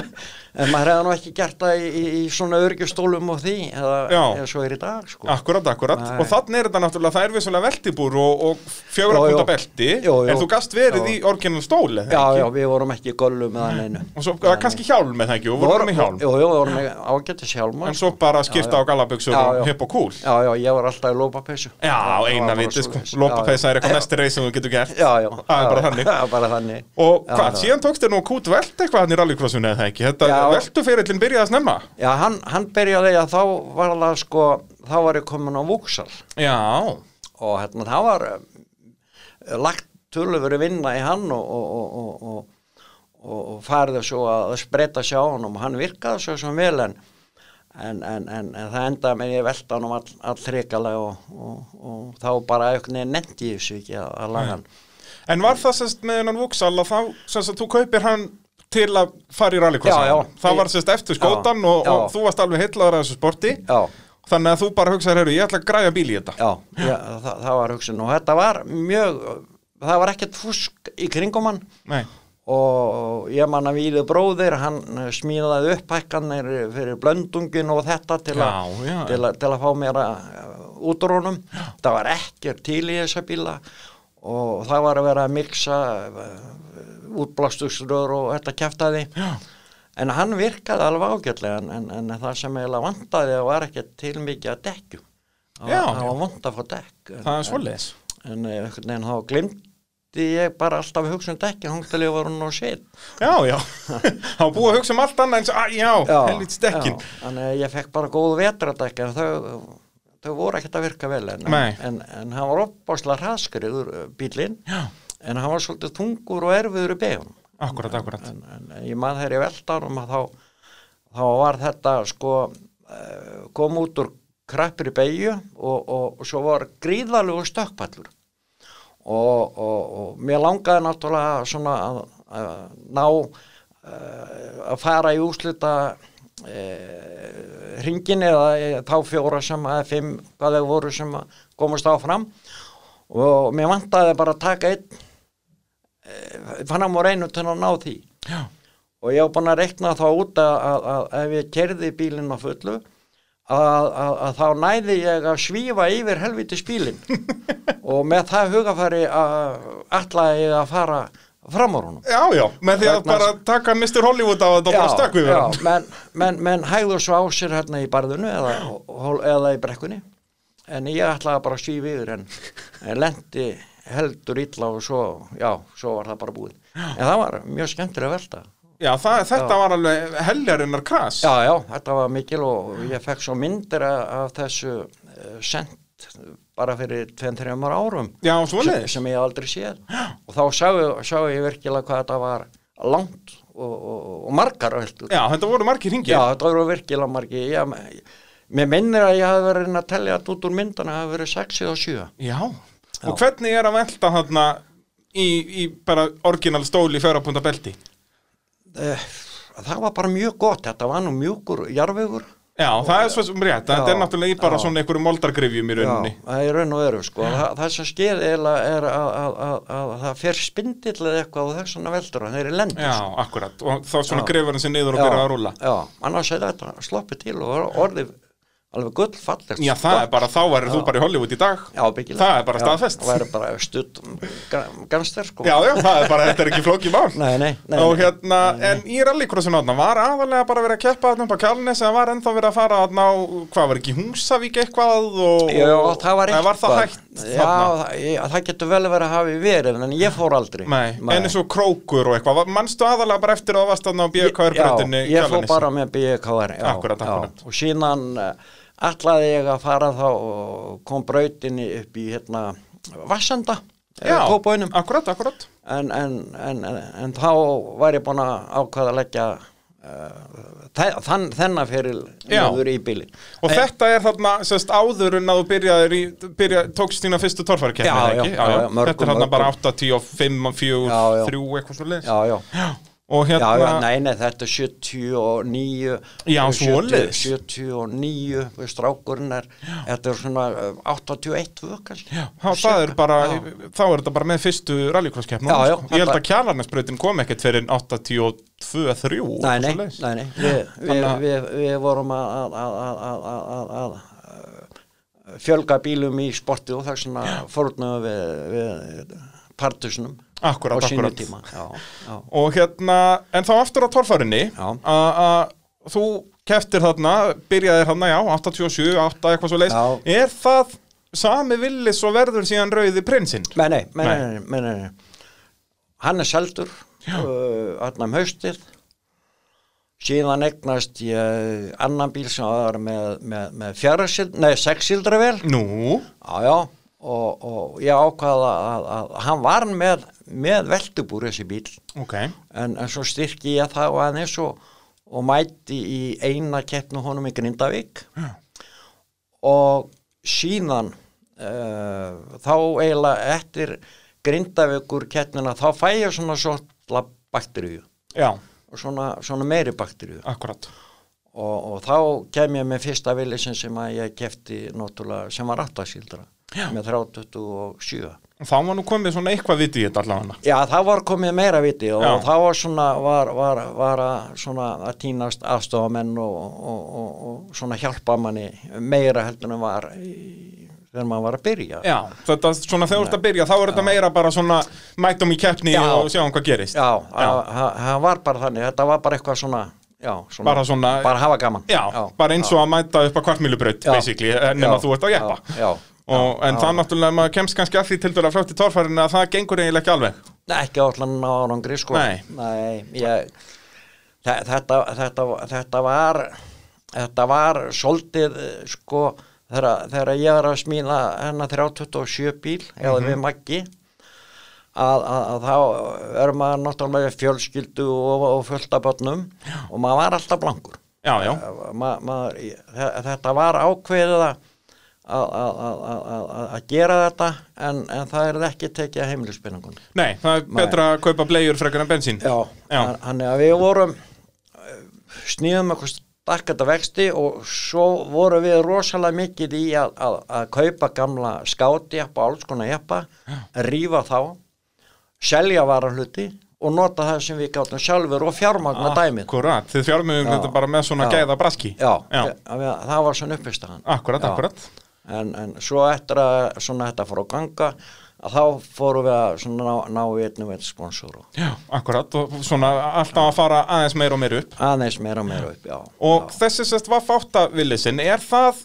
en maður hefði nú ekki gert það í, í, í svona örgjustólum og því eða, Já. eða svo er í dag sko. Akkurat, akkurat, Nei. og þannig er þetta náttúrulega, það er vissulega veltibúr og, og fjögur Jú, jú. ákvönda belti, Jú, jú. en þú gast verið Já. í orginal stól, eða Já, já, við vorum ekki í gollu með hann einu Og svo það er kannski hjálm með það ekki, og vorum í hjálm. Jú, við vorum með ágættis hjálma En svo bara skipta á galaböksur Já, og já. hipp og cool. Já, já, ég var alltaf í lópapeysu Já, Það eina vitið, sko. Lópapeysa er Já, eitthvað já. næsti reis sem þú getur gert. Er er veltuferillin byrjaði að snemma? Já, hann, hann byrjaði að þá var það sko, þá var ég komin á Vúksal Já, og hérna, það var uh, lagt töluveri vinna í hann og, og, og, og, og, og, og farið svo að spreita sig á hann og hann virkaði svo sem vel en, en, en, en, en það endaði með ég velta hann um all, all og, og, og þá bara eitthvað nefndi ég þessu ekki að, laga hann. En var það sérst með hennan Vúksal að þá, sérst að þú kaupir hann til að fara í rallycrossin? Já, já. Það var sérst eftir skótan og, Já. og þú varst alveg heitlaður að þessu sporti? Já, Þannig að þú bara hugsaður, heyrðu, ég ætla að græja bíl í þetta. já, já það, það var hugsun og þetta var mjög, það var ekkert fusk í kringum hann Nei, og ég man að Víði bróðir hann smíðaði upp hækkanir fyrir blöndungin og þetta til, a, Já, já. til, a, til að fá mér út úr honum það var ekkert til í þessa bíla og það var að vera að miksa útblastusrör og þetta kæftaði já, en hann virkaði alveg ágætlega en, en, en það sem eiginlega vantaði var ekki til mikið að dekkjum. Það Já, var, já. vant að fá dekk en, það er svoleiðis. en eh, einhvern veginn þá glimti ég bara alltaf að hugsa um til ég var hún á set Já, já, þá búið að hugsa um allt annað eins að, já, helvits dekkin. já, þannig ég fekk bara góð vetradekk en þau, þau voru ekkert að virka vel en, en, en hann var opbáslega hraðskriður bílinn Já, en hann var svolítið þungur og erfiður í begun akkurat, akkurat. en, en, en ég maður þegar ég velta hann að þá, þá var þetta sko uh, kom út úr krappir í beigju og, og, og svo var gríðalegu stökkpallur. Og, og, og mér langaði náttúrulega svona að, að ná uh, að fara í úslita uh, hringin eða eh, þá fjóra sem að fimm hvað þeir voru sem að komast áfram. Og mér vantaði bara að taka einn fann á reynu til að ná því. Já. og ég var búin að rekna þá út að, að, að ef ég kerði bílinn á fullu að, að, að þá næði ég að svífa yfir helviti spílinn og með það hugafæri að ætlaði ég að fara fram á honum. Já, já, með því að Vegna- bara taka Mr. Hollywood á þetta og bara stökk við já, menn, menn, menn hægðu svo á sér hérna í barðinu eða, eða í brekkunni. En ég ætlaði bara að svífa yfir en, en lendi heldur illa og svo, já, svo var það bara búið en það var mjög skemmtilega velta Já, það, þetta var alveg heljarinnar kras. Já, já, þetta var mikil og ég fekk svo myndir af, þessu uh, sent bara fyrir 2-3 árum Já, sem, sem ég aldrei séð og þá sá, ég- ég virkilega hvað þetta var langt og, og, og margar veldur. Já, þetta voru margir hringir. Já, þetta voru virkilega margir. Já, mér minnir að ég hafi verið að að tellja þetta út úr myndana, það hafi verið 6 eða 7. Já. Og hvernig er að velta þarna í, í bara orginal stóli í fjárapunda belti? Eh, Það var bara mjög gott, þetta var nú mjúkur jarfigur. Já, það er svo sem rétt. Þetta Já, er náttúrulega í bara já. svona einhverju moldargrifjum í rauninni. Já, það er raun og veru sko. Það, það sem skeið er að, að, að, að það fer spindill eða eitthvað og þess vegna veldur og þeir eru lendur. Já, akkurat. Og þá svona Já. grefur hann sér niður og byrjar að rúla. Já, annars er þetta sloppið til og orðið alveg gull fallegt. Já, það er bara, þá verður þú bara í Hollywood í dag. Já, byggilega. Það er bara staðfest. Já, það er bara stutt gangster sko. Já, já, það er bara, þetta er ekki flókið mál. Nei, nei, nei. og nei. hérna, en í rallycrossinu þarna var aðalega bara verið að keppa þarna upp á Kjálnes eða var ennþá verið að fara þarna á, hvað var ekki Húsavík eitthvað og, Já, það var eitthvað. var það hægt Já, það, það getur vel verið að hafi verið, en ég fór aldrei. Nei, en eins og krókur og eitthvað, mannstu aðalega bara eftir að það varst þarna á BKR-breytinni Já, ég fór bara með BKR já. Já, og síðan ætlaði ég að fara þá og kom brautinni upp í hérna Vassenda Já, akkurat, akkurat en, en, en, en, en þá var ég búin að ákvaða að leggja uh, þann, þennan fyrir Já. nöður í bíli Og þetta er þarna, sérst, áður en að þú byrjaðir í, byrja, tókst þína fyrstu torfærakeppni, Já, eða já, ekki? já, já, mörgum, Þetta er þarna bara mörgum. 8, 10, 5, 4, Já, já. 3, eitthvað svo leis Já, já, Og já, hérna, já, nei, nei, þetta er 79 Já, 70 svoleiðis. 79, við strákurinn er þetta er svona uh, 81 tvö kannski Já, það er bara, Já. þá er þetta bara með fyrstu rallycross-keppnum Já, já, sko. Ég held þetta- að kjarlarnesbrautin kom ekkert fyrir 82-3 Nei, nei, nei, nei. Vi, við, að- við, við vorum að, að, að, að, að, að, að uh, fjölga bílum í sporti og þess vegna fórnum við, við partusnum Akkurat, á sínu tíma já, já. Og hérna, en þá aftur á torfærinni Já. að þú keftir þarna, byrjaðir þarna, já, 87, 8, eitthvað svo leis Já. Er það sami villis og verður síðan rauði prinsinn? Nei, nei, nei, Nei. nei, hann er seldur uh, allan um haustið síðan eignast ég annan bíl sem var með, með, með fjárasild, nei, sexsildra vel Nú, Já, já, og, og ég ákvaða að, að, að hann var með, með veltubúr þessi bíl, ok. En, en svo styrki ég það aðeins og, og mæti í eina keppnu honum í Grindavík. Já. og síðan uh, þá eiginlega eftir Grindavíkur keppnuna þá fæ ég svona svona bakteríu. Já, og svona, svona meiri bakteríu. Akkurat og, og þá kem ég með fyrsta villisin sem að ég kefti sem var 8 síldra með 327 Þá var nú komið svona eitthvað viti í þetta allavega. Já, það var komið meira viti og Já. þá var svona var, var, var að, svona að týnast aðstofamenn og, og, og, og svona hjálpa manni meira heldur en var þegar maður var að byrja. Já, þetta svona þegar þú ert að byrja þá er þetta meira bara svona mætum í keppni Já. og sjáum hvað gerist. Já, það var bara þannig, þetta var bara eitthvað svona já, svona, Bara svona- bara hafa gaman. Já, bara eins og að mæta upp að kvartmílubraut Já. basically, en nema Já, þú ert já, já, og, En já. það náttúrulega, maður kemst kannski að því til dæla fljótt í torfærinu að það gengur eiginlega ekki alveg Nei, ekki allan á árangri sko Nei. ég, þe- þetta, þetta, þetta var þetta var svolítið eh, sko þegar, þegar ég var að smíða hennar 327 bíl eða Mhm. við Maggi að, að, að þá er maður náttúrulega fjölskyldu og, og fullt af börnum og maður var alltaf blankur Já, já. Ma, maður, þe- þetta var ákveðið að að- gera þetta en, en það er ekki tekið að heimilispenningun Nei, það er betra að kaupa blegjur frekar en bensín. Já, þannig að við vorum eh, sníðum eitthvað stakkata vexti og svo vorum við rosalega mikið í að, að, að kaupa gamla skátjappa, alls konar jappa, rífa þá, selja varahluti og nota það sem við gáttum sjálfur og fjármagna dæmið. Akkurat, þið fjármögum Já. þetta bara með svona Já. gæða braski. Já, Já. við, það var svona uppistaðan. Akkurat, Já. akkurat. En, en svo eftir að svona þetta fór að ganga, að þá fórum við að svona ná, ná í einu veit sponsor og Já, akkurat. Og svona alltaf að fara aðeins meir og meir upp. aðeins meira og meira upp, já. Og þessi sérst var fáttavillisinn, er það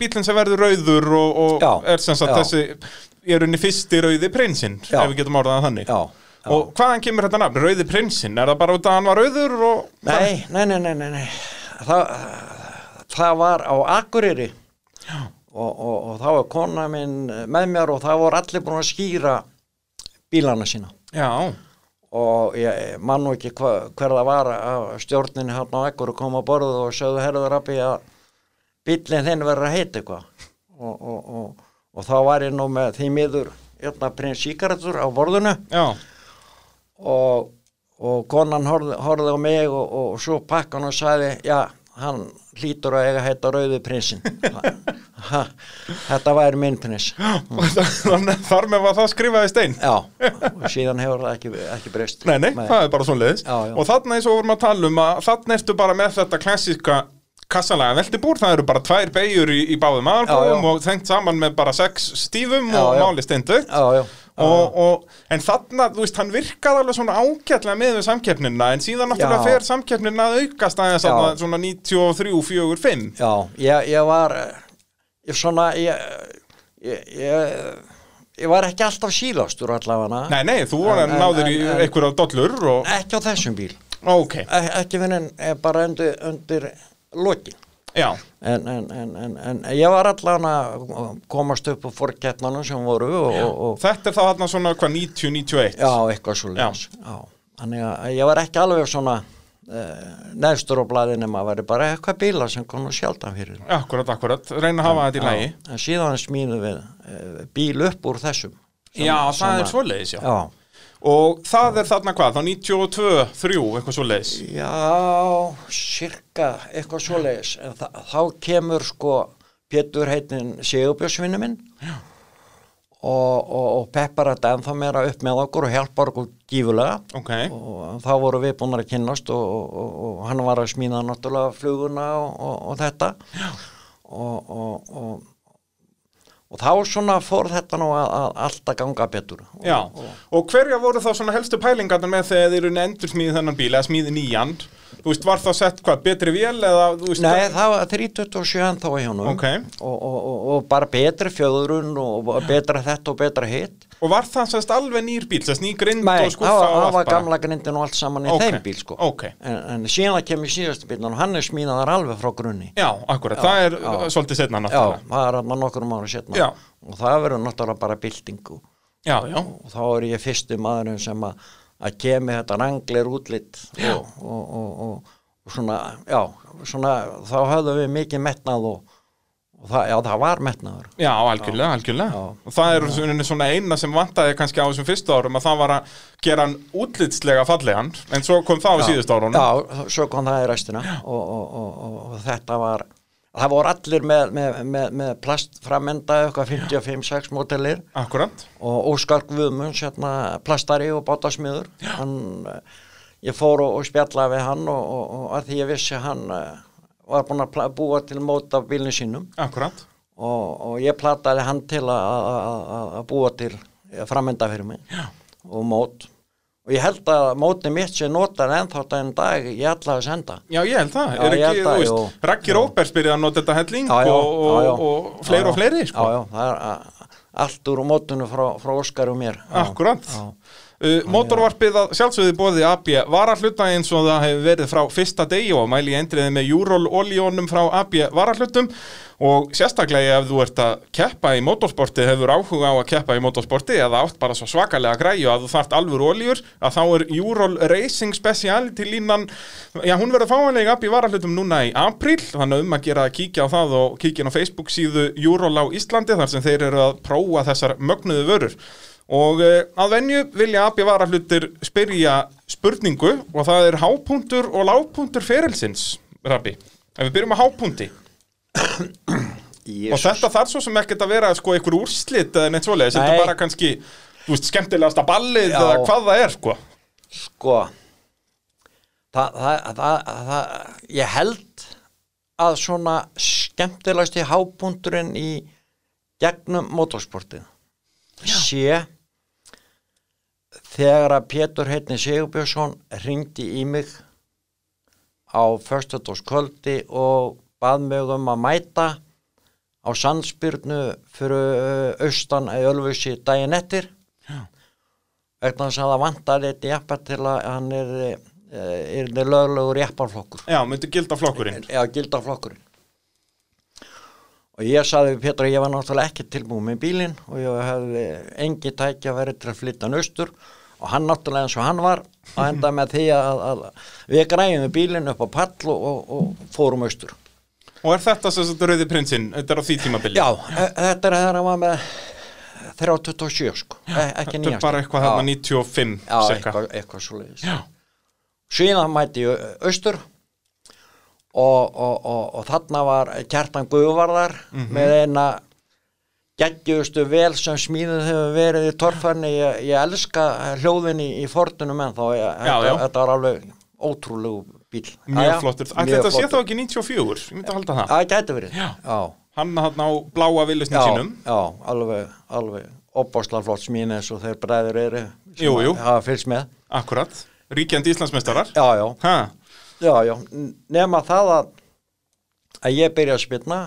bílinn sem verður rauður og, og Já, er sem sagt já. þessi, er unni fyrsti rauði prinsinn, Já. ef við getum orðað þannig. Já, já. Og hvaðan kemur þetta nafn, rauði prinsinn? Er það bara út að hann var rauður og... Nei, nei, nei, nei, nei. Það, það var á Akureyri og, og, og þá var kona minn með mér og það voru allir búin að skýra bílana sína. Já, og ég man nú ekki hva, hver það var að stjórninni hann á Akureyri kom á borðu og sögðu herður að bílinn þinn verður að heita eitthvað. Og, og, og, og þá var ég nú með því miður hérna prins síkaretur á borðinu. Og, og konan horfði á mig og, og, og svo pakkan og sagði já, hann hlýtur að eiga Rauði prinsinn Ha, þetta væri minn prins þar með var það skrifað í stein. já, og síðan hefur það ekki, ekki breyst Nei, nei, það er bara svona leiðis. Og þarna eins og vorum að tala um að þarna ertu bara með þetta klassíska kassalega veltibúr, það eru bara tvær beigjur í, í báðum já. og þengt saman með bara sex stífum Já, og máli steindu. já, já, Og, og, en þarna, þú veist, hann virkaði alveg svona ágætlega með við samkeppnina en síðan náttúrulega fer samkeppnina að aukast aðeins þarna svona 93, 4, 5 já ég, ég var ég svona ég, ég, ég, ég var ekki alltaf sílastur allavega. Nei, nei, þú En- náður í en- en- einhverja dollur og, ekki á þessum bíl. Ok, e ekki finn en bara undir, undir lokin En, en, en, en, en ég var allan að komast upp á fórkettnanum sem voru og, og, þetta er þá þarna svona hvað 90, 91 já, eitthvað svo leiðis. Já. Þannig að ég var ekki alveg svona uh, neðstur á blaðinu maður væri bara eitthvað bíla sem kom nú sjaldan fyrir. Akkurat, akkurat, reyna að hafa þetta í lagi En síðan smíðum við uh, bíl upp úr þessum. Sem- Já, það sem er svoleiðis, já. Já, Og það er þarna hvað, þá 92, 3, eitthvað svoleiðis? Já, cirka eitthvað svo leiðis. En þá kemur sko Pétur heitin Sigurbjörnsvinni minn. Og, og, og peppar þetta ennþá meira upp með okkur og hjálpar okkur gífulega Ok, og þá voru við búin að kynnast og, og, og, og hann var að smíða náttúrulega fluguna og, og, og þetta. Og, og, og og þá svona fór þetta nú að, að alltaf ganga betur. Og, já. Og hverja voru þá svona helstu pælingarnar með þegar þeir eru endur smíði þennan bíl eða smíði nýjan? Þú veist, var það sett hvað, betri vél eða, veist Nei, það var 327 þá í hjónum Ok. og, og, og, og bara betri fjöðrun og betra þetta og betra hitt Og var það sérst alveg nýr bíl, sérst ný grind Nei, og það skuffa var, og það allt var bara? gamla grindin og allt saman í Ok, þeim bíl sko. ok. en, en síðan kemur síðastu bílun og hann er smíðaðar alveg frá grunni. Já, akkurat, það er uh, svolítið setna Já, náttúrulega. það er að nokkur ára setna Já. og það verður náttúrulega bara byltingu. Já, já, og þá er ég fyrstu maðurinn sem að, að kemi þetta ranglir útlitt og, og, og, svona, já, svona þá höfðum við mikið metnað og það, já, það var metnaður. Já, algjörlega, algjörlega. Já. Og það er svona, svona eina sem vantaði kannski á þessum fyrstu árum að það var að gera hann útlitslega fallegan. En svo kom það á síðustu árunum. Já, svo kom það í restina. Og, og, og, og, þetta var það voru allir með, með, með, með plastframenda eitthvað 55-6 mótelir Akkurat, og Óskar Guðmunds hérna, plastari og bátasmiður hann, eh, ég fór og, spjallaði við hann og, og, og að því ég vissi hann eh, var búinn að búa til mót af bílnu sínum. Akkurat og, og ég plataði hann til að- að að- að búa til framenda fyrir mig. Já. og mót. Og ég held að mótið mitt sé notar ennþá en dag ég ætla að senda Já, ég held það, er ekki, þú veist, jú. Raggi Róbers byrjaði að nota þetta helling Já, já, og, og, fleiri og fleiri, sko. Já, já, það er allt úr mótinu frá, frá Óskar og mér. Akkurat. já. Uh, Mótorvarpið að sjálfsögði bóði AB varahluta eins og það hefur verið frá fyrsta degi og mæli endriði með Júról olíónum frá AB varahlutum. Og sérstaklega ef þú ert að keppa í motorsporti, hefur áhuga á að keppa í motorsporti eða átt bara svo svakalega græju að þú þart alvöru oljur, að þá er Júról Racing Speciality línan já hún verður fáanlega AB varahlutum núna í apríl, þannig um að gera að kíkja á það og kíkja á Facebook síðu Júról á Íslandi þar sem þeir eru að prófa þessar mögnuðu vörur Og uh, að venju vilja AB varahlutir spyrja spurningu og það er hápunktur og lágpunktur ferilsins, Rabbi. Ef við byrjum að hápunti. Og þetta þarf svo sem ekkert að vera sko einhver úrslit eða neitt svoleiðis, þetta er bara kannski, þú veist, skemmtilegasta ballið Já. eða hvað það er, sko. Sko það, það, það, það, ég held að svona skemmtilegasti hápunkturinn í gegnum motorsportið sé þegar að Pétur heitni Sigurbjörnsson ringdi í mig á föstudagskvöldi og bað mig um að mæta á sandspyrnu fyrir austan að Ölfusi daginn eftir vegna þess að það vantar eitt jeppa til að hann er, er, er löglegur jepparflokkur Já, myndi gilda flokkurinn. Já, gildaflokkurinn. Og ég saði við Pétur að ég var náttúrulega ekki tilbúið með bílinn og ég hefði engi tækja verið til að flytta hann austur og hann náttúrulega eins og hann var að enda með því að, að við græjum við bílinn upp á pall og, og, og fórum austur. Og er þetta svo rauði prinsinn, þetta er á því tímabili? Já, e þetta er þegar hann var með 327 sko, e ekki Þetta er nýjast. bara eitthvað þarna 95 Já, eitthvað, eitthvað svo leiðis. Síðan mæti ég austur og, og, og, og þarna var Kjartan Guðvarðar Mhm. með eina geggjustu vel sem smíðið hefur verið í torfarni ég, ég elska hljóðin í, fortunum en þá þetta, var alveg ótrúlegu bíl Mjög Jæja, flottur. Mjög þetta sé flottur. þá ekki 94? Ég myndi að halda það. Það gæti verið Já. já, Hann hann á bláa villusnin já, sínum. já alveg, alveg opbásla flott smíð eins og þeir bræður eru sem hafa fylgst með Akkurat. Ríkjandi Íslandsmeistarar. já, já, Ha, Já, já, nema það að, að ég byrja að spilna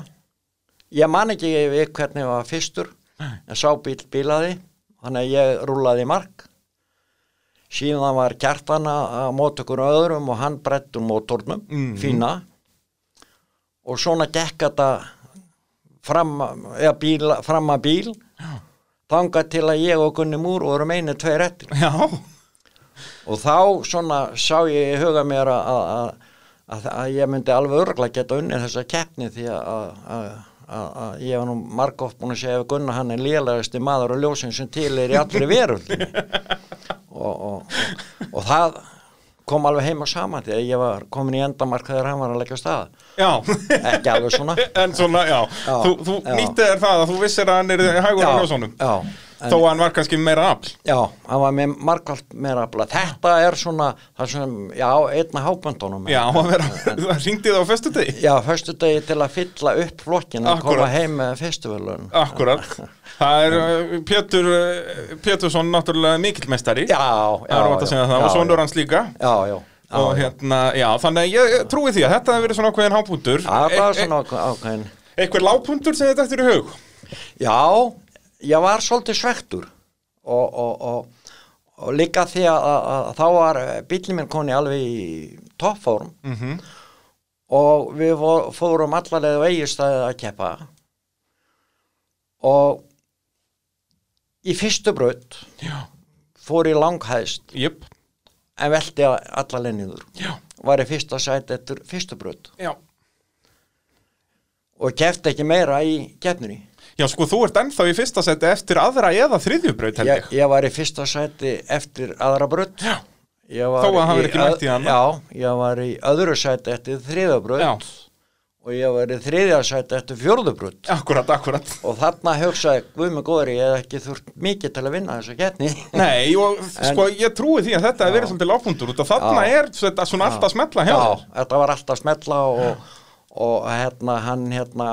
ég man ekki við hvernig ég var fyrstur en sá bíl bílaði þannig að ég rúlaði mark. Síðan var kjartan að móta okkur öðrum og hann brett um mótornum, Mhm. fína. Og svona gekk þetta fram, fram að bíl þangað til að ég og Gunni Múr vorum einu tveir eftir. Já. og þá svona sá ég í huga mér að, að, að, að ég myndi alveg örgla geta unnið þessa keppni því að, að, ég var nú margótt búin að segja ef Gunnar hann er lélegasti maður og ljósin sem til er í allri veröldinni og, og, og, það kom alveg heim og saman að ég var komin í endamark þegar hann var að leggja stað Já. ekki alveg svona en svona, já. Já, Þú, þú nýttið er það að þú vissir að hann er hægur á ljósunum. já, Þó að hann var kannski meira afl. Já, hann var með margvalt meira afla. Þetta er svona, sem, já, einna háböndunum. Já, vera, það ringdi það á föstu degi. Já, föstu degi til að fylla upp flokkin og koma heim með festivalun. Akkurat. Það er uh, Pétur, uh, Pétursson náttúrulega mikilmestari. Já, já. Er það. já, Og sonur hans líka. Já, já. já og já. hérna, já, þannig að ég trúi því að þetta hefur verið svona ákveðin hápuntur. Já, það var svona ákveð- ákveðin. Eitthvað lágpuntur sem þetta eftir í hug? Já, ég var svolítið svektur og, og, og, og líka því að, að, þá var bílinn minn koni alveg í toppform. Mm og við fórum allarlega eigistæðið að keppa. Og í fyrstu Já. fór í langhæst. Jöp. en velti allarlega niður. Var í fyrsta sæti eftir fyrstu Já. og kefti ekki meira í keppninni Já, sko, þú ert ennþá í fyrsta seti eftir aðra eða þriðjubraut, held ég, ég. ég var í fyrsta sæti eftir aðra braut Já. Þó að hann hafi ekki mætt í hana. Já, ég var í öðru sæti eftir þriða braut Já. og ég var í þriðja sæti eftir fjórðu braut Akkurat, akkurat. og þarna hugsaði, guð með góður ég hef ekki þurft mikið til að vinna þessa keppni Nei, og sko, ég trúi því að þetta hefur verið svolítið lágpuntur út og þarna Já. er þetta svona alltaf að smetla hjá Já, þér. þetta var alltaf smetla og, og hérna hann hérna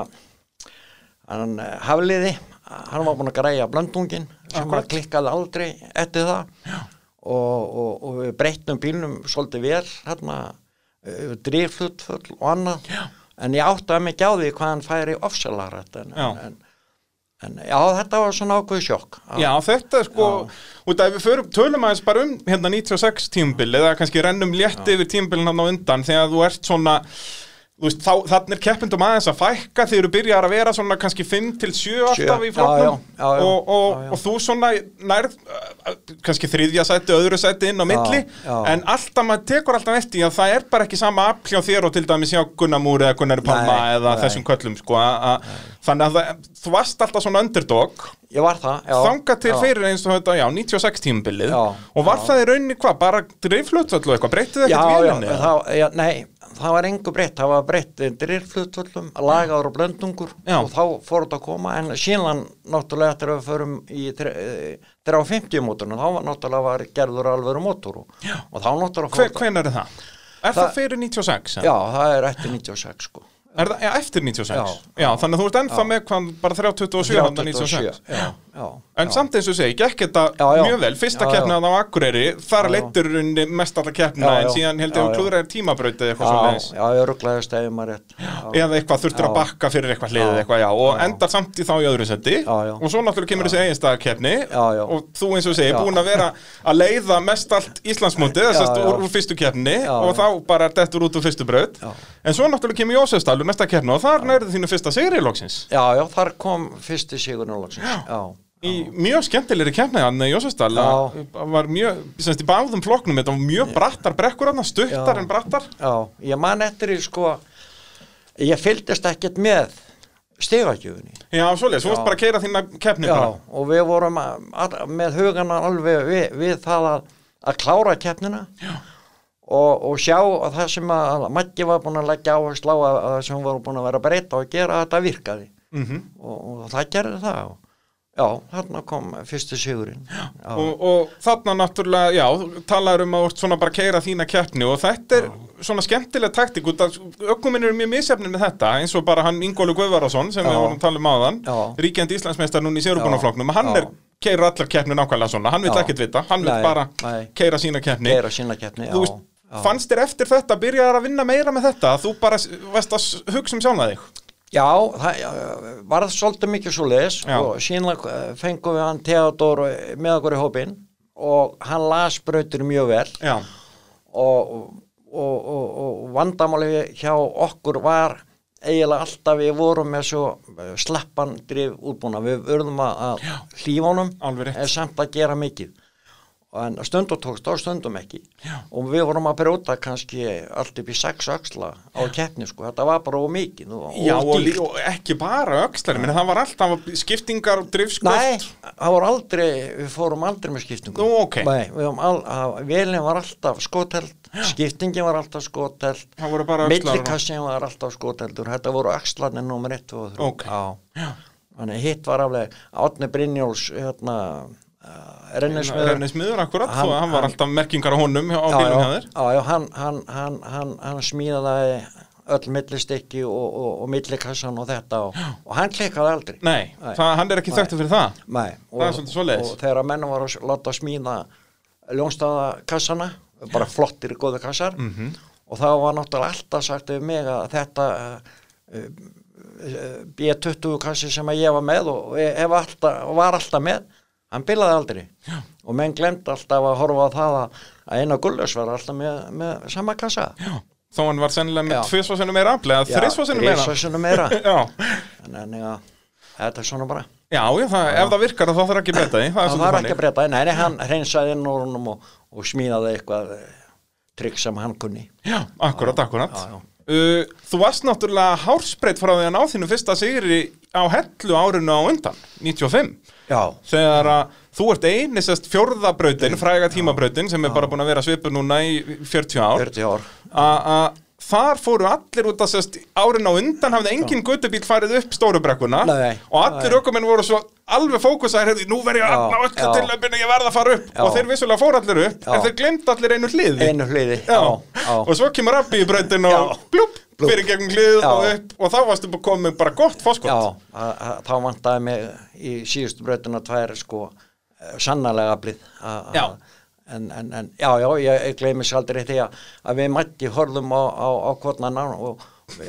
hann eh, hafliði hann var búin að græja blöndungin sem Akkúrat. að klikkaði aldrei eftir það og, og, og við breyttum bílnum svolítið vel hérna driflutfull og annað Já. en ég áttaði mig ekki á því hvað hann færi ofsalarætt en, Já. en, en já, þetta var svona ákveð sjokk Já, þetta er sko, út af við förum, tölum aðeins bara um hérna 96 tímabil eða kannski rennum létt yfir tímabilin hann á undan þegar þú ert svona veist, þá, þannig er keppindum aðeins að fækka þegar þú byrjar að vera svona kannski 5 til 7 alltaf í já, flokknum. já, já, já. og, og, og þú svona nærð uh, kannski þriðja sæti, öðru sæti inn á milli. en alltaf maður tekur alltaf eftir að það er bara ekki sama afl hjá þér og til dæmis hjá Gunnar Múri eða Gunnar Palma Nei, eða nei. þessum köllum sko, a, a, þannig að það, þú varst alltaf svona underdog. Ég var það, já. Þangað til fyrir eins og þetta, já, 96 tímabilið. Já, og var það í rauninni hvað, bara dreiflutvöld og eitthvað, breytið ekkert það, já, nei, það var engu breytt, það var breytt drýrflutvöllum, lagaður og blöndungur Já. og þá fór þetta að koma en síðan náttúrulega eftir að við förum í 350 mótorinu, þá var náttúrulega var gerður alvöru mótor og, og þá náttúrulega fór hvenær er það? Er það, Það- fyrir 96? já, það er eftir 96 sko Er það, já, eftir 96? Já. Já, þannig að þú ert ennþá með hvað, bara 327 hann 96 já, já, En já. samt eins og segi, gekk þetta mjög vel, fyrsta keppnið á Akureyri, þar leittur mest en já. síðan held ég að já. klúðra er tímabrautið eitthvað svo já, já, ég rugglaði stefið maður rétt. Eða eitthvað þurftur að bakka fyrir eitthvað hliðið Já. eitthvað, já, og endar samt í þá í öðru já. og svo náttúrulega kemur þessi já. og þú eins og segir, Já. búin að vera að leiða mest allt Íslandsmótið, þess Já, að já. úr, úr fyrstu keppni, og þá bara er dettur út úr fyrstu braut, en svo náttúrulega kemur Jósefsdalur næsta keppni, og þar nærðu þínu fyrsta sigri í mjög skemmtilegri keppni hann í Jósefsdal Já. var mjög, semst í báðum flokknum þetta var mjög brattar brekkur hann stuttar Já. en brattar já, ég man eftir í sko ég fylgdist ekkert með stegagjöfunni já, þú Já. varst bara að keira þína keppni já, bara og við vorum að, að, með hugana alveg við, við það að, að klára keppnina. Og, og sjá að það sem að Maggi var búin að leggja áherslu á að, að það sem við vorum búin að vera breyta og gera að þetta virkaði mm og, og það gerði það og, já, þarna kom fyrsti sigurinn já, og, og þarna náttúrulega, já, talaður um að svona bara að keira þína keppni og þetta er svona skemmtileg taktik út að ökkuminn eru mjög misjafnir með þetta eins og bara hann Ingólu Guðvarason sem Já. við vorum að tala um áðan Já. ríkjandi Íslandsmeistar núna í Sérubunaflokknum hann Já. er keira allar keppni nákvæmlega svona hann vil Já. ekkert vita, hann vil bara nei. keira sína keppni gera sína keppni þú já, veist, já. fannst þér eftir þetta byrjaðar að vinna meira með þetta þú bara varst að hugsa um sjálfa þig Já, það var svolítið mikið svo leis Já. og síðan eh, fengum við hann Theodor eh, með okkur í hópinn og hann las brautir mjög vel já, og, og, og, og vandamáli hjá okkur var eiginlega alltaf við vorum með svo eh, sleppan drif útbúna við verðum að hlífa honum en samt að gera mikið en stundum tókst á stundum ekki Já. og við vorum að brjóta kannski allt upp í sex öxla á keppni sko, þetta var bara of mikið og, já og, og ekki bara öxlar menn það var alltaf skiptingar og Nei, drifskost það voru aldrei, við fórum aldrei með skiptingu. Nú, ok. Nei, velin var alltaf skoteld, skiptingin var alltaf skoteld, millikassin var alltaf skoteldur, þetta voru axlarnir nummer 1 og 3. Ok. Já. Þannig hitt var alveg, Átni Brynjóls, hérna, rennismiður akkurat Hann- hann var alltaf merkingar á honum á bílum hjá já, þér. Já, hann, hann, hann, hann, hann smíðaði öll millistikki og, og, og millikassan og þetta og, og hann klikkaði aldrei. nei, Nei. Það, hann er ekki þekktur fyrir það. Nei, Það og þegar menn var að láta smíða ljónstæðakassana bara flottir góða kassar Mhm. og þá var náttúrulega alltaf sagt við mig að þetta uh, uh, B20 kassi sem að ég var með og ég hef alltaf, var alltaf með hann bilaði aldrei Já. og menn glemt alltaf að horfa á það að, eina gullus var alltaf með, með sama kassa já. þó hann var sennilega með Já. tvisvarsinu meira afli eða þrisvarsinu meira þrisvarsinu meira þannig að þetta er svona bara já, já það, ef það virkar þá þarf ekki breyta því það það þannig. ekki breyta, nei, nei, hann hreinsaði inn úr honum og, og smíðaði eitthvað eh, trygg sem hann kunni já, akkurat, akkurat já, já. Uh, þú varst náttúrulega hársbreytt frá því að ná þínu fyrsta sigri á hellu árinu á undan 95 já, þegar að þú ert eini sérst fjórðabrautin, fræga tímabrautin sem er bara búin að vera svipur núna í 40 ár 40 ár að þar fóru allir út að sérst árin á undan hafði engin guttubíl farið upp stóru brekkuna Nei, og allir nei. ökumenn voru svo alveg fókusaðir hefði, nú verð ég að ná öllu já. til löpina, ég verð að fara upp Já. og þeir vissulega fóru allir upp, Já. en þeir glemt allir einu hliði einu hliði, Já. og svo kemur Abbi í brautin og Blúp. Fyrir gegnum hliðið Já. og upp og þá varstu bara komið bara gott já fóskot að, að, þá vantaði mig í síðustu breytuna tvær sko eh, sannarlega blið Já. en, en, en já, já, ég, ég gleymi sér aldrei því að, við mætti horfum á, á, á hvort annan og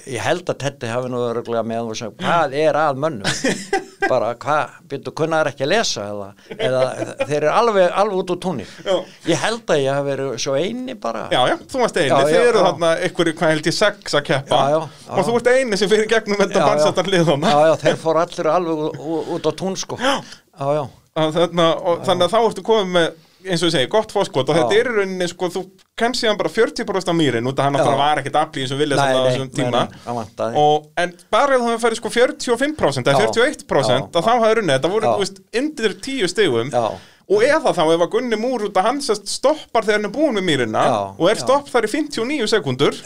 ég held að Teddy hafi nú öruglega með og sem, hvað er að mönnum? Bara hvað, byrju, kunnaður ekki að lesa eða, eða þeir eru alveg, alveg út úr Já. ég held að ég hafi verið svo eini bara. Já, já, þú varst eini, Já, þið já, eru þarna ykkur, hvað held ég, sex að keppa. Já, og þú ert eini sem fyrir gegnum þetta bannsættar liðana já, já, þeir fóru allir alveg út á tún sko. Já, já, þannig að þá ertu komið með eins og ég segi, gott fórskot og þetta er í rauninni, sko, þú kemst síðan bara 40% á mýrin út af hann Já. náttúrulega var ekkert afl í þessum vilja Nei, á nei, þessum nei, tíma nei, það vantaði. og, en bara ef hefur ferið sko 45% eða Já. 41% Já. að þá hefur unnið, þetta voru, þú veist, undir 10 stigum Já. og eða þá ef að Gunni Múr út að hann sest stoppar þegar hann er búin með mýrina Já, og er stopp þar í 59 sekundur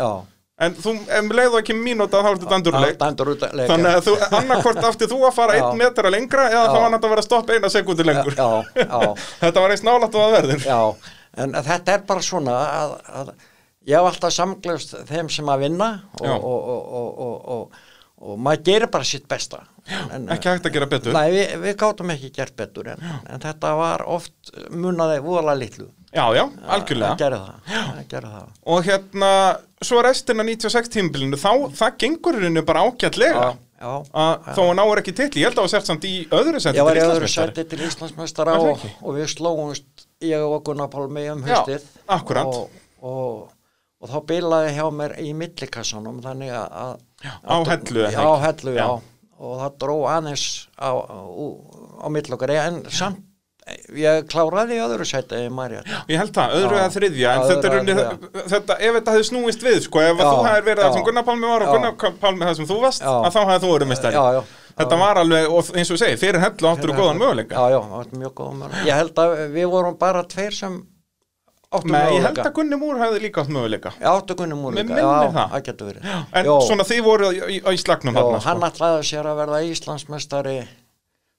en þú, ef leiðu ekki mínúta þá er þetta dandurleik að þannig að þú, annarkvort átti þú að fara einn metra lengra eða þá hann að vera stopp eina sekundu lengur. já, já, þetta var eins nálægt og það verður. Já en þetta er bara svona að, að ég hef alltaf samglust þeim sem að vinna og, og, og, og, og, og, og maður gerir bara sitt besta. En, ekki hægt að gera betur. Nei, við, við gátum ekki gert betur en, en þetta var oft munnaði voðalega litlu já, já, að algjörlega gera það, að gera það. og hérna, svo restina 96 tímbilinu, þá, það gengur henni bara ágætlega Já, já. að þó hann náur ekki til, ég held að það sért samt í öðru seti Ég var í til öðru sæti til Íslandsmeistara það og, og við slóumst ég og Gunnar Pálmi um Já, höstið akkúrat. og, og, og þá bilaði hjá mér í millikassanum þannig að að- á hellu, Já, ekki? hellu, já. Já. og það dró aðeins á, á, á millokkar en samt ég kláraði öðru sæti Marja Ég held það, öðru eða þriðja en þetta er unni, þetta, ef þetta hefði snúist við sko, ef Já, þú hefði verið það sem Gunnar Pálmi var og Já. Gunnar Pálmi það sem þú varst, að þá hefði þú verið já. Þetta var alveg, og eins og segi, fyrir hellu áttur og góðan möguleika. Já, góðan möguleika. Ég held að við vorum bara tveir sem áttum Nei, ég möguleika. held að Gunni Múr hefði líka átt möguleika. Áttu Gunni Mig minnir Já, En svona þið voru í, slagnum þarna, hann sko. ætlaði sér að verða Íslandsmeistari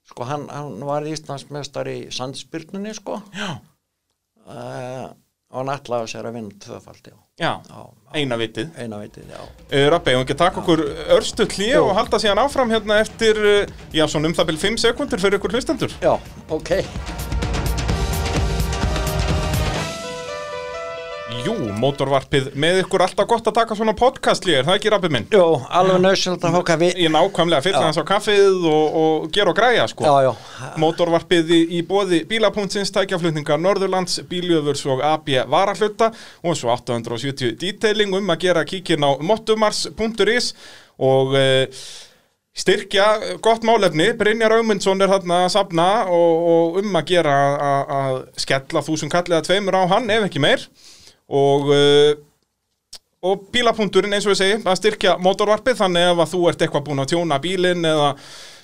sko, hann, hann var Íslandsmeistari í sandspyrnunni, sko. Uh, og hann ætlaði sér að vinna tvöfaldi eina vitið. Eina vitið, já. Uh, Rabbi, ég ekki taka okkur örstu hlýja og halda síðan áfram hérna eftir uh, já, svona um það byrjum 5 sekundur fyrir ykkur hlustendur. Já, ok Jú, mótorvarpið með ykkur alltaf gott að taka svona podcast líður, það ekki Rabbi minn? Jó, alveg nöðsynlegt að fóka við Ég nákvæmlega fylla hans á kaffið og, og gera og græja sko. Já, já, Mótorvarpið í, í bóði bílapunktsins, tækjaflutningar Norðurlands, bíljöfurs og AB varahluta og svo 870 detailing um að gera kíkin á mottumars.is og e, styrkja gott málefni, Brynjar Aumundsson er þarna að safna og, og um að gera að- skella þúsund kallið að tveimur á hann ef ekki meir og e, og bílapunkturinn eins og ég segi að styrkja mótorvarpið þannig ef að þú ert eitthvað búin að tjóna bílinn eða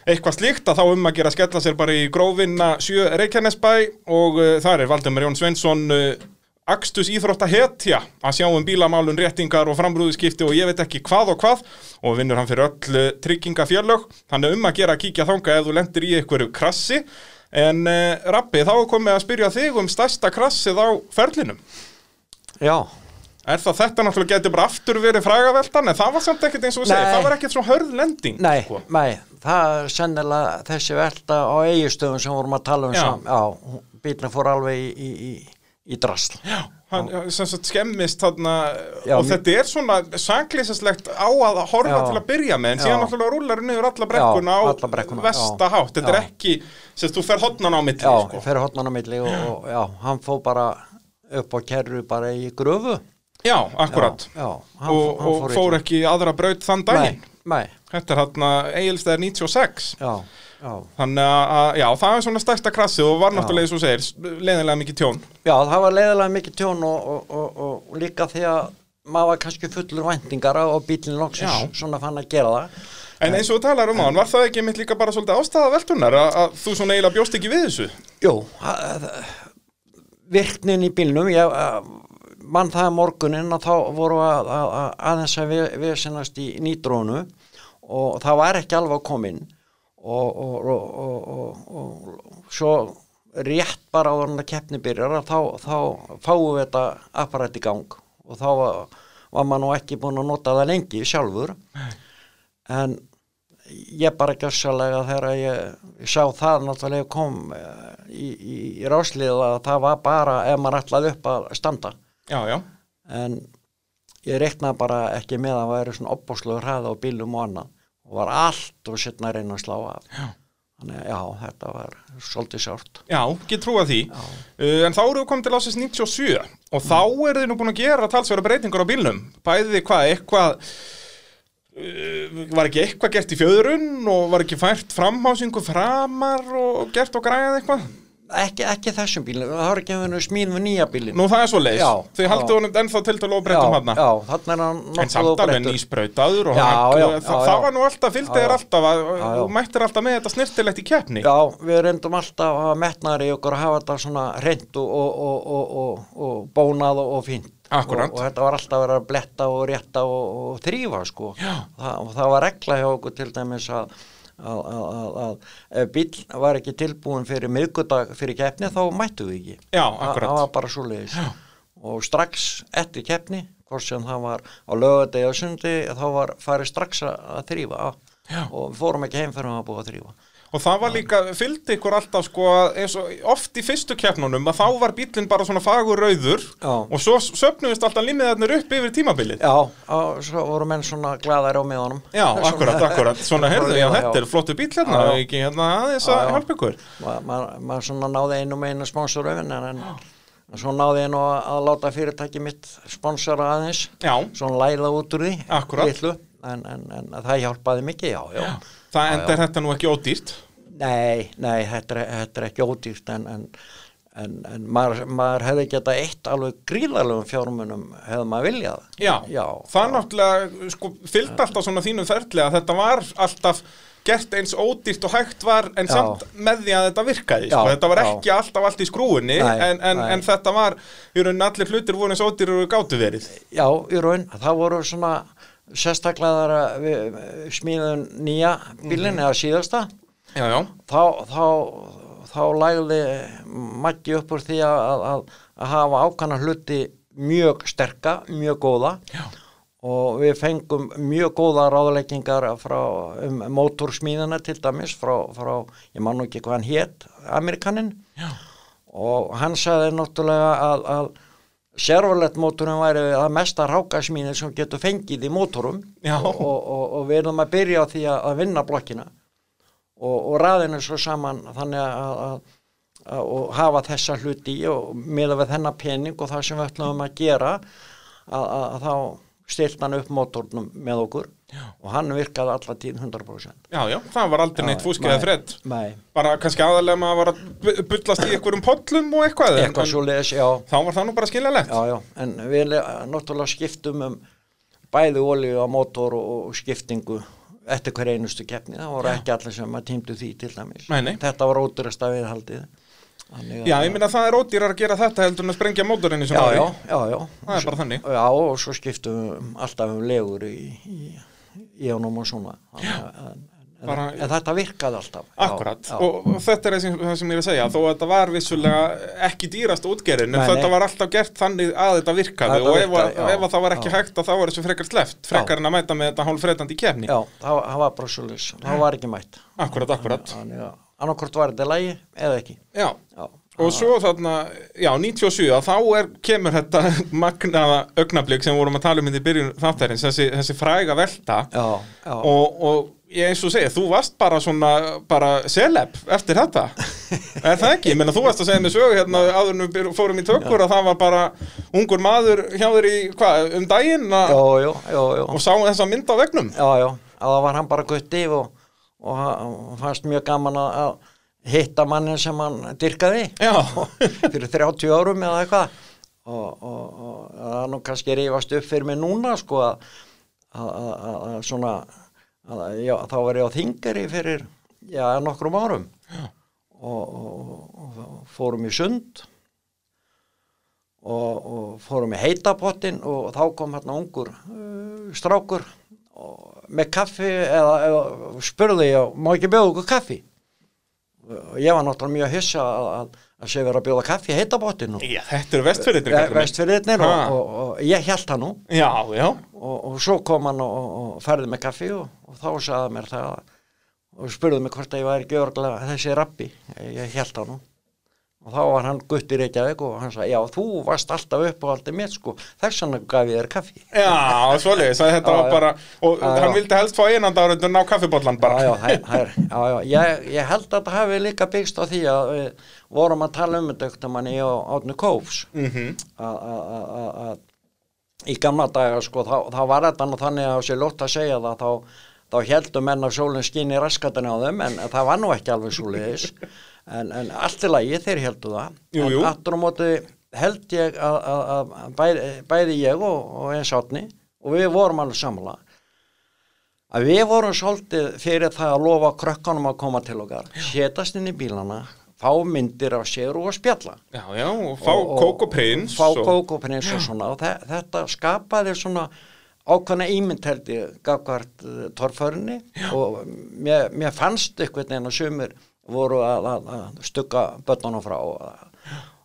eitthvað slíkt að þá um að gera að skella sér bara í grófinna 7 Reykjanesbæ og uh, þar er Valdemar Jón Svensson uh, Akstus íþrótta hetja að sjá um bílamálun, réttingar og framrúðuskipti og ég veit ekki hvað og hvað og vinnur hann fyrir öll tryggingafjörlög þannig um að gera að kíkja þanga ef þú lendir í einhverju krassi. En uh, Rappi þá komið að spyrja þig um stærsta krassið á ferlinum já Er það þetta náttúrulega getur bara aftur verið frægaveldan en það var samt ekkert eins og segir, Nei. það var ekkert svo hörð lending Nei, sko. nei, það er sennilega þessi velta á eigistöðum sem vorum að tala um Já. sam, já, bílinn fór alveg í, í, í, í drasl Hann sem sagt skemmist þarna Já, og þetta er svona saklýsaslegt á að horfa Já. til að byrja með en Já. síðan náttúrulega rúlar niður alla brekkuna Já, á alla brekkuna, vesta já. hátt þetta er Já. ekki, sérst þú fer hotnan á milli Já, sko. fyrir hotnan á milli og, og já, hann fór bara upp á kerru bara í gröfu. Já, akkurat. Já, já hann, og, hann og fór ekki í aðra braut þann daginn. Nei, nei, þetta er hérna eigilstæðar 96 já, já. Þannig að, já, það er svona stærsta krassið og var náttúrulega eins og segir leiðinlega mikið tjón. Já, það var leiðilega mikið tjón og, og, og, og líka því að maður var kannski fullur væntingar og bílinn loksins svona fann að gera það. En eins og þú talar um á hann, var það ekki mitt líka bara svolítið ástæða veltunar að, að þú svona eiginlega bjóst ekki við þessu? Jú, að- virknin í bílnum ég mann það er morgunin að þá voru að, að, að aðeins að við, við sinnast í nýdrónu og það var ekki alveg inn og, og, og, og, svo rétt bara á þannig að keppni byrjar að þá, þá fáum við þetta apparat í gang og þá var, var maður nú ekki búin að nota það lengi sjálfur. En ég bara gjössalega þegar ég, ég sá það náttúrulega kom eh, í, í, í ráslið að það var bara ef maður ætlaði upp að standa. Já, já, en ég reiknaði bara ekki með að það væri svona opbúsluður hraða á bílum og annað. Og var allt og setna að reyna að slá af. Já. þannig að já, þetta var svolítið sárt. Já, get trúa því. Uh, En þá eru við komið til ásins 97 og þá eru þið nú búin að gera talsverða breytingar á bílnum. Bæði hvað, eitthvað Var ekki eitthvað gert í fjöðrun og var ekki fært framhásingu framar og gert og græðað eitthvað? Ekki, ekki þessum bílum, það var ekki að við nýja bílin Nú það er svo þið já. haldið honum ennþá til til að breytum hann já, þannig er hann En nokkuð samt alveg nýsprautaður og Já, hann, já, það, já, það var nú alltaf fylgdið já. alltaf að þú mættir alltaf með þetta snirtilegt í keppni. Já, við reyndum alltaf að metnaður í okkur að hafa þetta svona reynd og, og, og, og, og, og bónað og, og fínt Akkúrat. og, og þetta var alltaf að vera að bletta og rétta og, og þrýfa sko. Það, og það var regla hjá okkur til dæmis að að, að, að, bíl var ekki tilbúin fyrir miðgudag fyrir keppni þá mættu við ekki. Já, akkurat. það var bara svo leiðis og strax eftir keppni hvort sem það var á lögadegi og sundi þá var farið strax að þrýfa og við fórum ekki heim fyrir að búið að þrýfa Og það var líka, fylgdi ykkur alltaf sko að eins og oft í fyrstu keppnunum að þá var bílinn bara svona fagur rauður Já. og svo söpnuðist alltaf limmiðarnir upp yfir tímabilið. Já, og svo voru menn svona glaðar á miðanum. Já, akkurat, akkurat, svona heyrðu, já, þetta er flottu bíl hérna, ekki hérna aðeins að já. hjálpa ykkur. Maður ma ma svona náði einu með einu sponsoröfin en, en svo náði ég nú að, láta fyrirtæki mitt sponsora aðeins. Já, svona læða út úr því Akkúrat. litlu, en, en, en það hjálpaði mikið, já, já, Já, enda já. er þetta nú ekki ódýrt Nei, nei, þetta er, þetta er ekki ódýrt en, en, en, en maður, maður hefði geta eitt alveg gríðarlegum fjármunum hefði maður viljað Já, Já, það náttúrulega sko, fylgdi alltaf svona þínum að þetta var alltaf gert eins ódýrt og hægt var en Já. samt með því að þetta virkaði Já, sko. þetta var já. ekki alltaf allt í skrúinni Nei, en, en, nei. en þetta var í rauninni allir hlutir voru eins ódýrir og gátu verið Já, í raun, það voru svona sérstaklega þar smíðum nýja bílinn eða síðasta. Já, já, þá, þá, þá lægði Maggi upp úr því að, að, að hafa ákvæmna hluti mjög sterka, mjög góða. Já. og við fengum mjög góða ráðleggingar frá um, mótorsmíðina til dæmis frá, frá, ég man nú ekki hvað hann hét Amerikaninn Já. og hann sagði náttúrulega að, að Servolet mótorum væri að mesta rákasmíðin sem getur fengið í mótorum. Og, og, og, við erum að byrja á því að, að vinna blokkina. Og, og raðinu svo saman þannig að, að, að og hafa þessa hluti og miða við þennan pening og það sem við ætlum að gera að, að, að þá stilt hann upp mótornum með okkur. Og hann virkaði alla tíð 100% já, já, það var aldrei neitt fúskið eða fredd bara kannski aðalega maður var að bullast í einhverjum pollum og eitthvað eitthvað svo leiðis, já. þá var það nú bara skiljalegt Já, já, en við le- náttúrulega skiptum um bæði olíu á mótor og, skiptingu eftir hver einustu keppni, það voru ekki allir sem að tímdu því til dæmis. Nei, nei. Þetta var ódurist að viðhaldið. Að- Já, ég minna það er ódýrar að gera þetta heldur en að sprengja mótorinn í já, ári. já, já, já. Það er bara þannig. Já, og svo skiptum við alltaf um legur í, í, í ánum og svona. En, Bara- en þetta virkaði alltaf. Já, Akkurat, já. og og þetta er það sem, það sem ég er að segja þó að þetta var vissulega ekki dýrast útgerin en þetta var alltaf gert þannig að þetta virkaði Þetta og ef, virkaði, að- já, ef að það var ekki já. hægt að þá var þessu frekar sleft frekar en að mæta með þetta hálfreitandi í kefni Já, það, það var leys. Það var ekki mætt. Akkurat, akkurat annarkort var þetta lægi eða ekki. Já, Já. Og svo þarna, já, 97 að þá er, kemur þetta magnaða augnablík sem vorum að tala um í byrjun þáttarins, þessi, þessi fræga velta. Já, já. og, og ég eins og segja, þú varst bara svona bara celeb eftir þetta. Er það ekki? Ég meina þú varst að segja mig sögu hérna áður en við fórum í tökur að það var bara ungur maður hjá þér í, hvað, um daginn og sá þessa mynd á vegnum Já, já, að það var hann bara gutti og, og, og fannst mjög gaman að hitta mannin sem hann dyrkaði fyrir 30 árum eða eitthvað. Og, og, og það er nú kannski rífast upp fyrir mig núna sko að, svona að, já, þá var ég á þingari fyrir já, nokkrum árum. Og, og, og fórum í sund. Og, og fórum í heitapottin og þá kom hérna ungur uh, strákur og, með kaffi eða, eða spurði ég, má ekki bjóða okkur kaffi ég var náttúrulega mjög hissa að, að, að sé vera að bjóða kaffi og já þetta eru vestfyrirtir vestfyrirnir og, Ha. og, og ég held það nú. Já, já, og, og svo kom hann og, og, og færði með kaffi og, og þá sagði hann mér það að, og spurði mig hvort að ég væri ekki örgulega þessi rabbi, ég held á nú og þá var hann gutt í Reykjavík og hann sagði, já, þú varst alltaf upp og alltaf mitt sko, þess vegna gaf ég þér kaffi. Já, svoleiðis, að þetta Já, var bara og Já, hann já. vildi helst fá einanda árið ná kaffibollan bara. Já. Ég, ég held að þetta hafi líka byggst á því að við vorum að tala um þetta ekkert manni á Átni Kófs. Mhm. að- að- að að- að í gamla daga sko þá, þá var þetta þannig að sér lótt að segja það þá, þá heldum menn að sólinn skinn í raskatinn á þeim en það var nú ekki alveg svo leiðis en, en allt í lagi þeir heldu það. Jú, jú. en aftur á móti held ég að, að, að bæði, bæði ég og, og eins átni og við vorum alveg samla að við vorum svolítið fyrir það að lofa krökkunum að koma til okkar. Setast inn í bílana fá myndir af sér og spjalla. Já, já, og fá og- kók og prins fá og... kók og svona. Og þe- þetta skapaði svona ákvæmna ímynd held ég gafkvart uh, torförinni og mér, mér fannst einhvern veginn að sumir voru að, að, að stugga börnunum frá og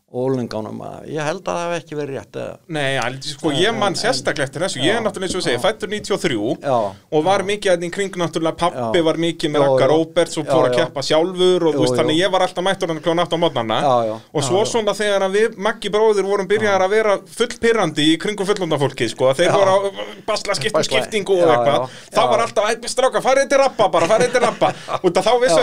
og úlinganum að ég held að það hef ekki verið rétt Nei, alveg, sko, ég man sérstaklega eftir þessu. Ég er náttúrulega eins og segja, fættur 93 Já. og var mikið að í kring náttúrulega pappi Já. var mikið með Já, já. Róberts og Já, fór að já. keppa sjálfur og veist, þannig ég var alltaf mættur hann kljóðan 8 á mótnana Já, já. og svo Já, já. svona þegar að við, Maggi bróðir vorum byrjaðar að vera fullpyrrandi í kringum fullundafólki sko, að þeir Já. voru á basla skiptum skiptingu og já, eitthvað já, þá já. var alltaf, "Æ, stráka, farið til rappa bara, farið til rappa að þá vissu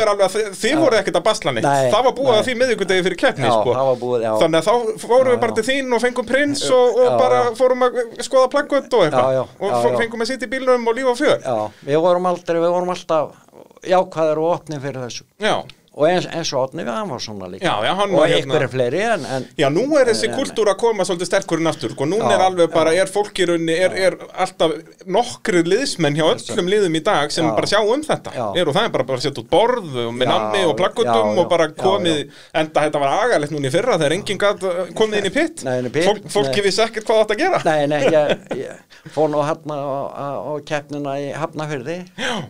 Þannig að þá fórum við Já, bara já. til þín og fengum prins og, og Já, bara já. fórum að skoða plaggöt og eitthvað. Og fengum að sitja í bílnum og lífa fjör. Já, við vorum aldrei við vorum alltaf jákvæðir og opni fyrir þessu. Já, og eins, eins og við hann var svona líka. Já, já, hann og var hérna- einhverju fleiri en, en já, nú er þessi kultúr að koma svolítið sterkurinn aftur. Sko, núna Já, er alveg bara, er fólkirunni er, er alltaf nokkri liðsmenn hjá öllum liðum í dag sem bara sjá um þetta. Er og það er bara, bara að setja út borð og með Já, nammi og plaggutum já, og bara komið, enda þetta var agalegt núna í fyrra þegar enginn komið inn í pitt, Fólk, fólki vissi ekkert hvað þetta að gera. Nei, nei, ég, ég fór nú hérna á, keppnina í Hafnafyrði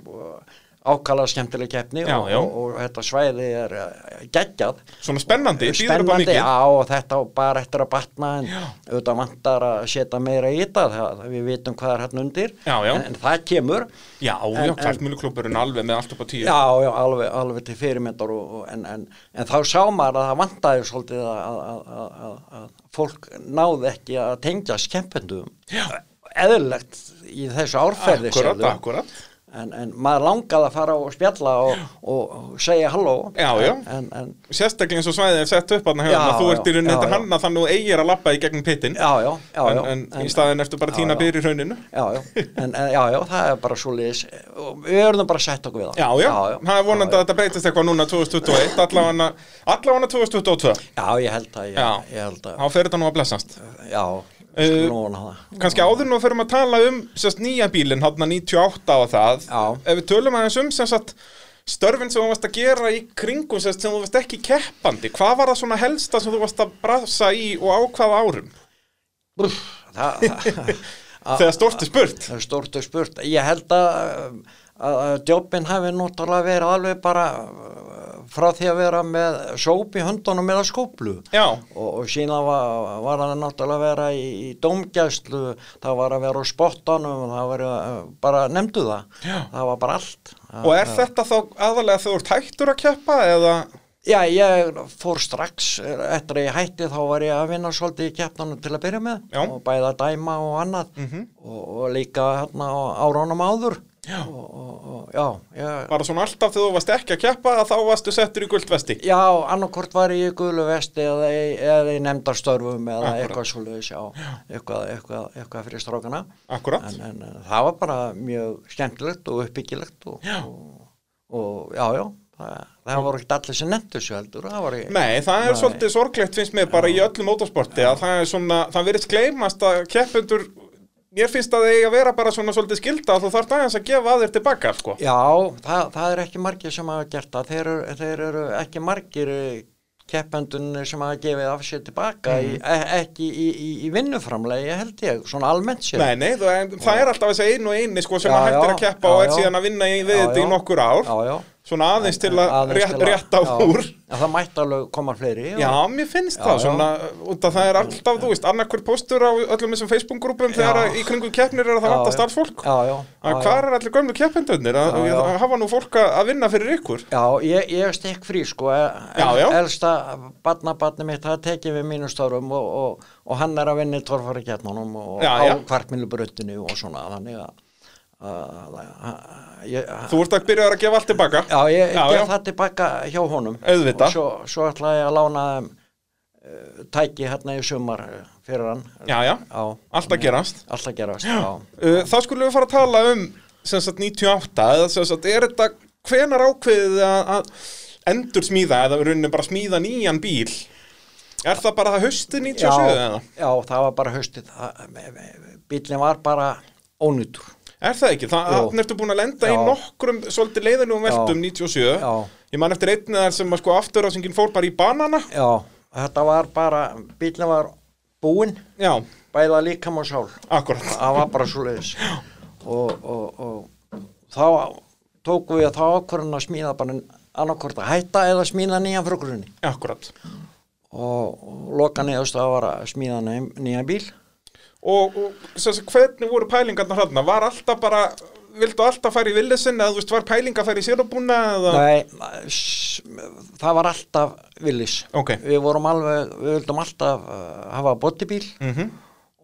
og ákala skemmtileg keppni Já, og, já. Og, og þetta svæði er eh, geggjað. Svona spennandi, býður upp á spennandi, mikið. já, og þetta bara eftir að batna en auðvitað vantar að setja meira í þetta það, við vitum hvað er hérna undir. Já, já. En, en það kemur. Já, já, En- kvartmjöluklubburinn alveg með allt upp á tíu. Já, já, alveg, alveg til fyrirmyndar og, og, en, en, en þá sá maður að það vantaði svolítið að, að, að, að, að fólk náði ekki að tengja skemmendum eðlilegt í þessu árferði akkurat, akkurat en, en maður langaði að fara og spjalla og, og, og segja halló. Já, já. en, en, sérstaklega eins og svæðið er sett upp að Já, þú ert í rauninni þetta hanna þannig að þú eigir að lappa í gegnum pittin en, í staðin ertu bara tína já. byr í rauninu. Já, já, en, en, já, já, það er bara svo liðis og við verðum bara að setja okkur við það. Já, já, það er vonandi að þetta breytist eitthvað núna 2021, allavega allavega 2022, já, ég held að ég, Já. ég held að, þá fer þetta nú að blessast. Já, uh, kannski áður nú fyrir að tala um sérst nýja bílinn, hann 98 og það Já. ef við tölum aðeins um sagt störfin sem þú varst að gera í kringum sérst, sem þú varst ekki keppandi, hvað var það svona helsta sem þú varst að brasa í og á hvaða árum? Úff, það, það, Þegar stórt er spurt og spurt ég held að, að, að jobbin hafi náttúrulega verið alveg bara frá því að vera með sóp í höndunum eða skóplu og, og síðan var, var það náttúrulega að vera í, í dómgæslu, það var að vera á spottanum, það var uh, bara nefndu það, Já. það var bara allt. og er þetta þá aðalega þegar þú ert hættur að keppa eða Já, ég fór strax, eftir að ég hætti þá var ég að vinna svolítið í keppnanum til að byrja með Já. og bæða að dæma og annað Mhm. og, og líka hérna á áránum áður Já. og, og, og já, bara svona alltaf þegar þú varst ekki að keppa að þá varstu settur í guldvesti já, annarkort var ég í gulu vesti eða, eða í nefndarstörfum eða Akkúrat. eitthvað svolítið, eitthvað, eitthvað, eitthvað fyrir strákana. Akkurat, en, en, það var bara mjög skemmtilegt og uppbyggilegt og, Já. og, og já, það, það voru ekki allir sem nefndu þessu heldur það var Nei, það er svolítið sorglegt finnst mér bara í öllu motorsporti að það er svona, það verðist gleymast að keppendur, mér finnst að það eigi að vera bara svona svolítið skilda að þú þarf aðeins að gefa að þér tilbaka, sko. já, það, það er ekki margir sem hafa gert það þeir, þeir eru ekki margir keppendun sem hafa gefið af sér tilbaka í, e, ekki í, í, í vinnuframlegi held ég, svona almennt sér Nei, nei, það, það er alltaf þessi einu og eini sko sem Já, að hættir að keppa og já, er já. síðan að vinna í, við þetta í nokkur ár. já, já, svona aðeins til að rétt, rétta já. úr. Já, það mætti alveg koma fleiri og- Já, mér finnst Já, það svona, það er alltaf, þú veist, annarkur postur á öllum þessum Facebook-grúpum þegar í kringum keppnir er að það að já, hvað er allir gömlu keppendurnir að, hafa nú fólk að vinna fyrir ykkur. Já, ég, ég stekk frí sko, já. elsta barnabarni mitt, það tekið við mínu stórum og, og, og hann er að vinna í torfari kjarnanum og á já. kvartmilubrutinu og svona, þannig að, Þú ert að byrja að gefa allt tilbaka. Já, ég Já, já. gef það tilbaka hjá honum. Auðvitað. og svo, svo ætla ég að lána þeim uh, tæki hérna í sumar uh, fyrir hann. Já, já, já. Allt að gerast. Alltaf gerast já. uh, Þá skulum við fara að tala um sem sagt 98 eða sem sagt, er þetta hvenar ákveðið að, að endur smíða eða við rauninni bara smíða nýjan bíl? Er það bara það haustið 97 já, eða? já, það var bara haustið. Bílinn var bara ónýtur Er það ekki? Þannig ertu búin að lenda í Já. nokkrum svolítið leiðinugum veltum 97 Já. Ég man eftir einni þar sem að sko afturrásingin fór bara í banana. Já, þetta var bara bílinn var búinn. Já, bæða líkam og sál. Akkurat. Það var bara svo leiðis og, og, og þá tókum við þá ákvörðun að smíða bara annarkvort að hætta eða smíða nýjan grunni. Akkurat. Og, og loka niðurst að var að smíða nýjan bíl Og, og sem hvernig voru pælingarnar þarna? Var alltaf bara, vildu alltaf fara í villisinn eða þú veist, var pæling að fara í sérabúna eða? Nei, það var alltaf villis Ok. við vorum alveg, við vildum alltaf uh, hafa bottibíl Mm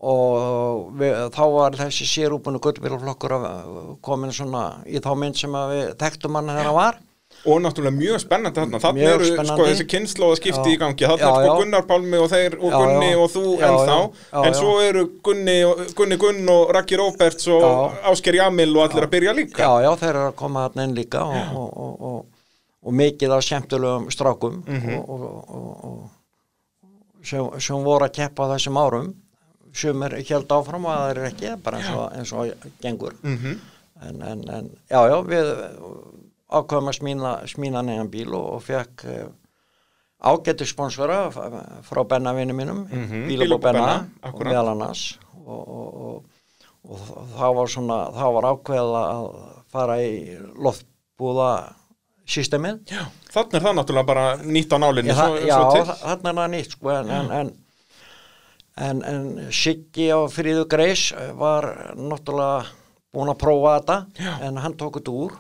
og við, þá var þessi sérúbunu gullbílaflokkur að- komin svona í þá mynd sem við þekktum hann þegar hann var Og náttúrulega mjög spennandi þarna, Mjög eru sko spennandi. þessi kynnslóða skipti Já. í gangi, Já, er sko. Gunnar Pálmi og þeir og Já, Gunni já. og þú já. Já, en svo eru Gunni, Gunni Gunn og Raggi Róberts og. Ásker Jamil og allir að byrja líka. já, já, þeir eru að koma þarna inn líka og, og, og, og, og mikið af skemmtulegum strákum og, og, og, og sem, sem voru að keppa þessum árum sem er held áfram og það er ekki bara eins og, eins og gengur Mhm. en, en, en já, já, við ákveðum að smína, smína neðan bíl og, og fekk uh, ágættu sponsora frá Benna-vinnu mínum, Mhm, Bílabó Bílabó Benna, og akkúrat. meðal annars og, og, og, og það var svona, það var ákveð að fara í loftbúða systemið. Já, þannig er það náttúrulega bara nýtt á nálinni svo, já svo til. þa- þarna er það nýtt sko, en, en, en, en, en Siggi á Fríðu Greis var náttúrulega búin að prófa þetta Já. en hann tók þetta úr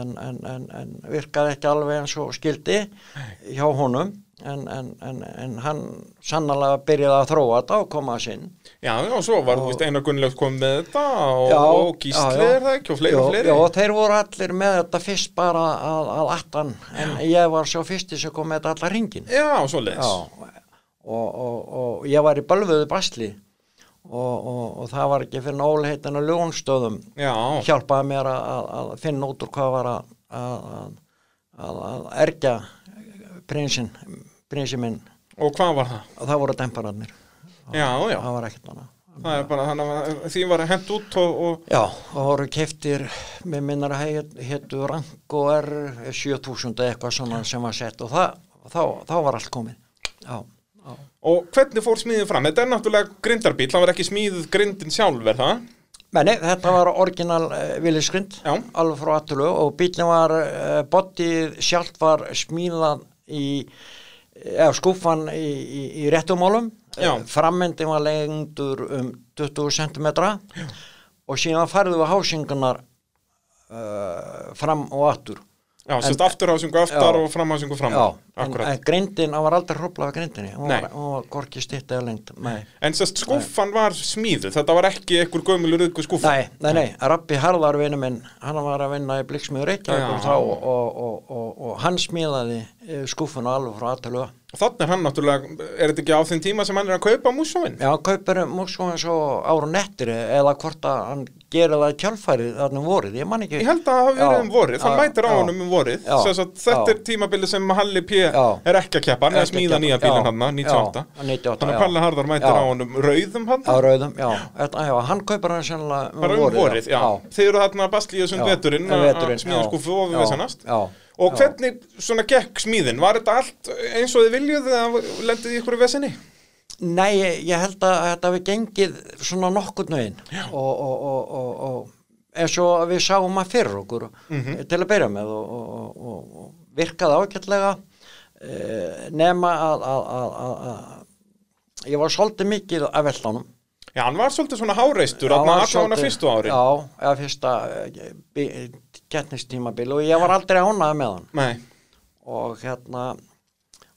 en, en, en, en virkaði ekki alveg eins og skildi hjá honum. En, en, en, en hann sannlega byrjaði að þróa þetta og koma að sinn. Já, og svo var þú veist Einar Gunnlegt kom með þetta og, Já, og Gísli já, já. er það ekki? Og fleiri og Já, fleiri. já, þeir voru allir með þetta fyrst bara að, að attan. En ég var svo fyrsti sem kom með þetta allar ringin Já, svo. Já, og, og, og ég var í bölvuðu basli og, og, og það var ekki fyrir nólheitin og ljónstöðum. Já, hjálpaði mér að, að, að finna út úr hvað var að, að, að, að ergja prinsinn, prinsinn minn. Og hvað var það? það voru dempararnir. Já, já, það var ekkert annað. Það er bara þannig að því var hent út og, og Já, það voru keftir með minnar að héttu rank og er 7000 eða eitthvað svona sem var sett. Og það, þá, þá var allt komið. Já Og hvernig fór smíðin fram? Þetta er náttúrulega grindarbíl, það var ekki smíðið grindin sjálf, er það? Meni, þetta var orginal uh, villiskrind Já. alveg frá aðtölu og bílinn var uh, bodyð sjálft var smíðan í eða skúfan í, í, í réttumálum Já. frammyndin var lengdur um 20 cm og síðan færðu við hásingunar uh, fram og aftur Já, sérst afturhásingu aftar Já. og framhásingu fram Já, en, en grindin, hann var aldrei hróplað af grindinni Nei. var gorki stitt eða lengt nei. En sérst skúffan var smíðuð, þetta var ekki einhver gömulur ykkur skúffa Nei, nei, nei, Rappi Harðar vinnu minn, hann var að vinna í Reykjavík Já. og, þá, og, og, og, og hann smíðaði eh, skúffuna alveg frá aðtölu Þannig er hann náttúrulega, er þetta ekki á þeim tíma sem hann er að kaupa músóin? Já, hann kaupir músskóin svo ára nettir eða hvort að hann gerir það kjálfærið þarna um vorið, ég man ekki Ég held að það hafi verið Já, um vorið, hann já, mætir á já. honum um vorið Já, að Þetta já. er tímabili sem Halli P. Já. er ekki að keppa, hann er að smíða nýja bílinn já, hann, 98 já, 98, Þannig já. að Palli Harðar mætir Já. á honum rauðum hann á rauðum, já, já hann kaupir hann sennilega um Bara um vorið, vorið, já. Þið eru þarna að í að og hvernig svona gekk smíðin? Var þetta allt eins og þið viljuð eða lendið í ykkur vesinni? Nei, ég, held að þetta við gengið svona nokkurn veginn og, og, og, og, og eins og við sáum að fyrir okkur Mhm. til að byrja með og, og, og, og, og virkaði ágætlega uh, nema að, að, að, að, að ég var svolítið mikið að veltanum Já, hann var svolítið svona háreistur að allavega fyrstu ári Já, eða fyrsta getnistímabil og ég var aldrei ánað með hann. Nei, og hérna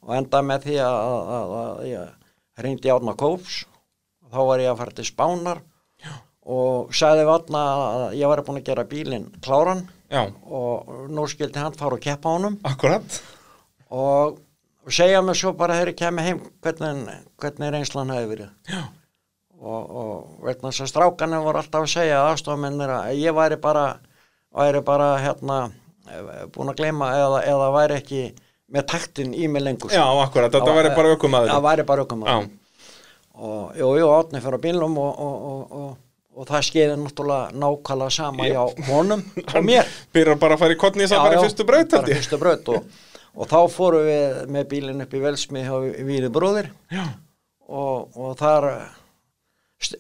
og enda með því að, að, að, ég reyndi átna kóps og þá var ég að fara til Spánar Já. og sagði við átna að ég var búin að gera bílinn kláran já, og nú skildi hann fara og keppa honum. Akkurat. Og, segja mig svo bara þegar ég kemi heim hvernig, hvernig reynslan hefði verið? Já. og, og vegna þess að strákanum voru alltaf að segja aðstofamennir að ég væri bara væri bara hérna búin að gleyma eða, eða væri ekki með taktin í mig lengur. Já, akkurat, þetta væri bara aukumæður það væri bara aukum Já, og jú, jú, átni fyrir á bílnum og, og, og, og, það skeiði náttúrulega nákvæmlega sama hjá honum og mér. Byrjar bara að fara í kottni að fara í fyrstu braut held bara ég. fyrstu braut og, og þá fórum við með bílinn upp í Velsmið hjá Víði bróðir. Já, og, og þar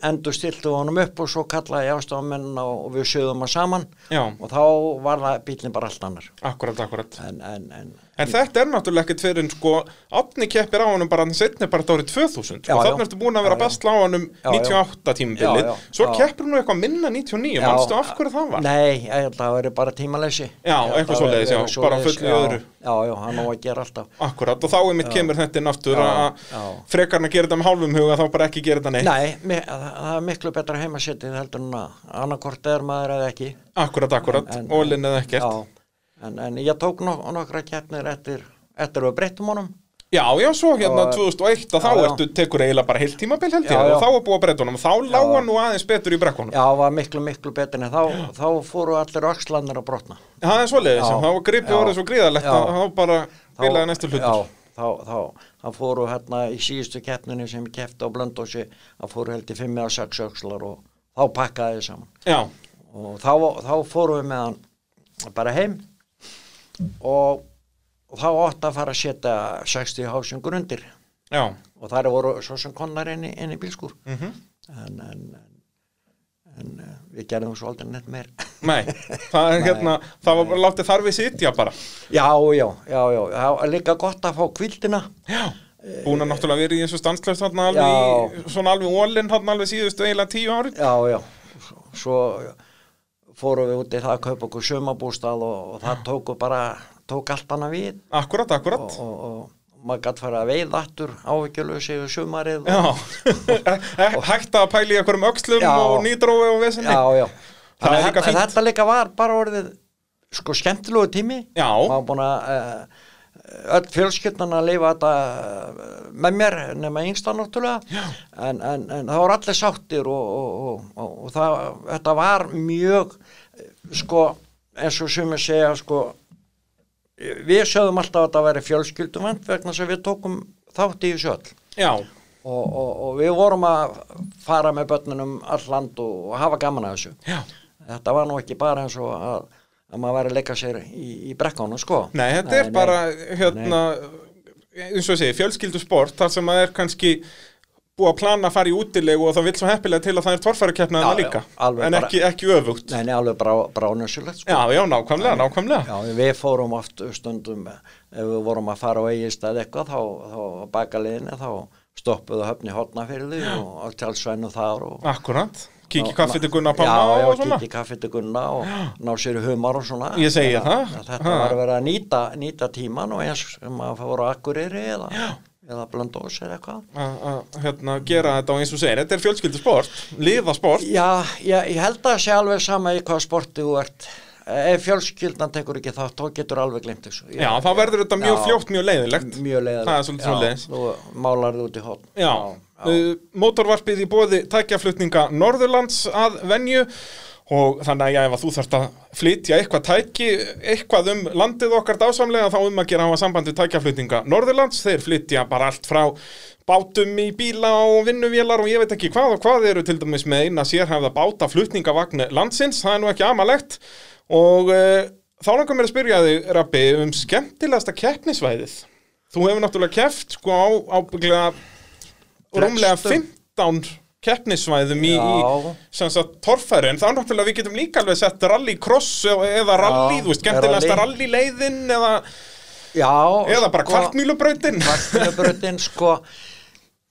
endur stiltu honum upp og svo kallaði og, og við sögðum að saman. Já, og þá var það bílinn bara allt annar. Akkurat, akkurat en, en, en En þetta er náttúrulega ekkert fyrir en sko Átni keppir á honum bara setni bara árið 2000 Já, og já. þannig ertu búin að vera Já, basla á honum Já, já. 98 tímabilið. Já, já, Svo já. keppir nú eitthvað minna 99, manstu af hverju það var? Nei, það veri bara tímaleysi. Já, eitthvað svoleiðis, já, bara fullu í öðru. Já, já, hann á að gera alltaf. Akkurat, og þá er mitt kemur þetta inn aftur að frekarna gera þetta með hálfum huga þá bara ekki gera þetta neitt. Nei, það er miklu betra heimasettið heldur en að annarkort er maður eða ekki. Akkurat, akkurat, En- ólinn eða ekkert en, en ég tók nok nokkra keppnir eftir, eftir við breyttum honum. Já, já, svo hérna Og- 2001 að þá ertu tekur eiginlega bara heilt tímabil held ég og þá er búið að breyta honum og þá lága nú aðeins betur í brekkunum. Já, var miklu, miklu betur en þá, þá fóru allir öxlanir að brotna. Það er Já. já. þá var gripið orðið svo gríðalegt að þá bara bilaði næstu hlutur þá, þá, þá fóru hérna í síðustu keppninu sem ég keppti á Blöndósi að fóru held í 5 eða 6 öxlar og þá pakkaði þið saman. Já, og þá, þá fórum við með hann bara heim og, og þá átti að fara að setja 60 hásingur undir. Já, og þar voru svo sem konar inn í, bílskur mhm. En, en, en, en eh, við gerðum svo aldrei neitt meir. Nei, það er hérna, það var látið þar við sitja bara. Já, já, já, já, það var líka gott að fá kvildina Já, búin að náttúrulega vera í þessu í, svona alveg ólinn alveg síðustu eiginlega tíu ári já, já, svo fórum við út í það að kaupa okkur sumabústað og, og það tóku bara tók allt annað við Akkurat, akkurat og, og, og maður gætt fara að veið aftur sumarið og, Já, hægt að í einhverjum öxlum Já. og nýdrófi og vesenni já, já. Það er Þannig að þetta, líka var bara orðið sko skemmtilegu tími Já. maður búin að uh, öll fjölskyldnan að lifa þetta uh, með mér nema yngsta náttúrulega. En, en, en það voru allir sáttir og, og, og, og, og það, þetta var mjög eh, sko eins og sem ég segja sko við sögðum alltaf að þetta væri fjölskyldumvend vegna sem við tókum þátt í þessu öll. Já, og, og, og við vorum að fara með börnunum all land og, og hafa gaman að þessu. Já. Þetta var nú ekki bara eins og að, að maður væri að leika sér í, í brekkánu sko. Nei, þetta er bara hérna, eins og segi, fjölskyldu sport þar sem að er kannski búið að plana að fara í útilegu og það vil svo heppilega til að það er já, líka. en bara- ekki, ekki öfugt. Nei, nei, alveg brá, bránössulegt sko. Já, já, nákvæmlega, nákvæmlega. Já, við fórum oft stundum ef við vorum að fara á eigistað eitthvað þá, þá baka liðinni þá stoppuðu höfni hotnafyrði og á tjálsvænu þar og Akkurat, kíkja Ná- kaffi til Gunnar Já, Pálma já, og svona? kíkja kaffi til Gunna og ná sér humar og svona. Ég að- það. að Þetta var að vera að nýta, nýta tíman og eins sem að fóra akkurýri eða, eða blöndós eða eitthvað. Að hérna, gera þetta og eins og segir, þetta er fjölskyldu sport liða sport. Já, ég, ég held að það sé alveg sama í hvað sporti þú ert. Ef fjölskyldan tekur ekki þátt þá getur alveg glemt þessu. Já, þá verður þetta mjög Já. fljótt, mjög leiðilegt mjög leiðilegt Það er svolítið svoleiðis. Þú málar þið út í hotn Já, uh, mótorvarpið í bóði tækjaflutninga Norðurlands að venju. Og þannig að já, ef að þú þarft að flytja eitthvað tæki, eitthvað um landið okkar dásamlega þá um að gera hafa sambandi tækjaflutninga Norðurlands, þeir flytja bara allt frá bátum í bíla og vinnuvélar og ég veit ekki hvað og hvað eru til dæmis með eina sérhæfða báta flutningavagn landsins, það er nú ekki amalegt. Og uh, þá langar mér að spyrja þig, Rappi, um skemmtilegasta keppnisvæðið. Þú hefur náttúrulega keppt sko á ábygglega rúmlega Flestum. 15 keppnissvæðum í, í sem sagt torfæri en þá náttúrulega við getum líka alveg sett rallycross eða rally, Já, þú veist, skemmtilegasta rally. rallyleiðin eða, eða bara sko, kvartmýlubrautin. Kvartmýlubrautin sko.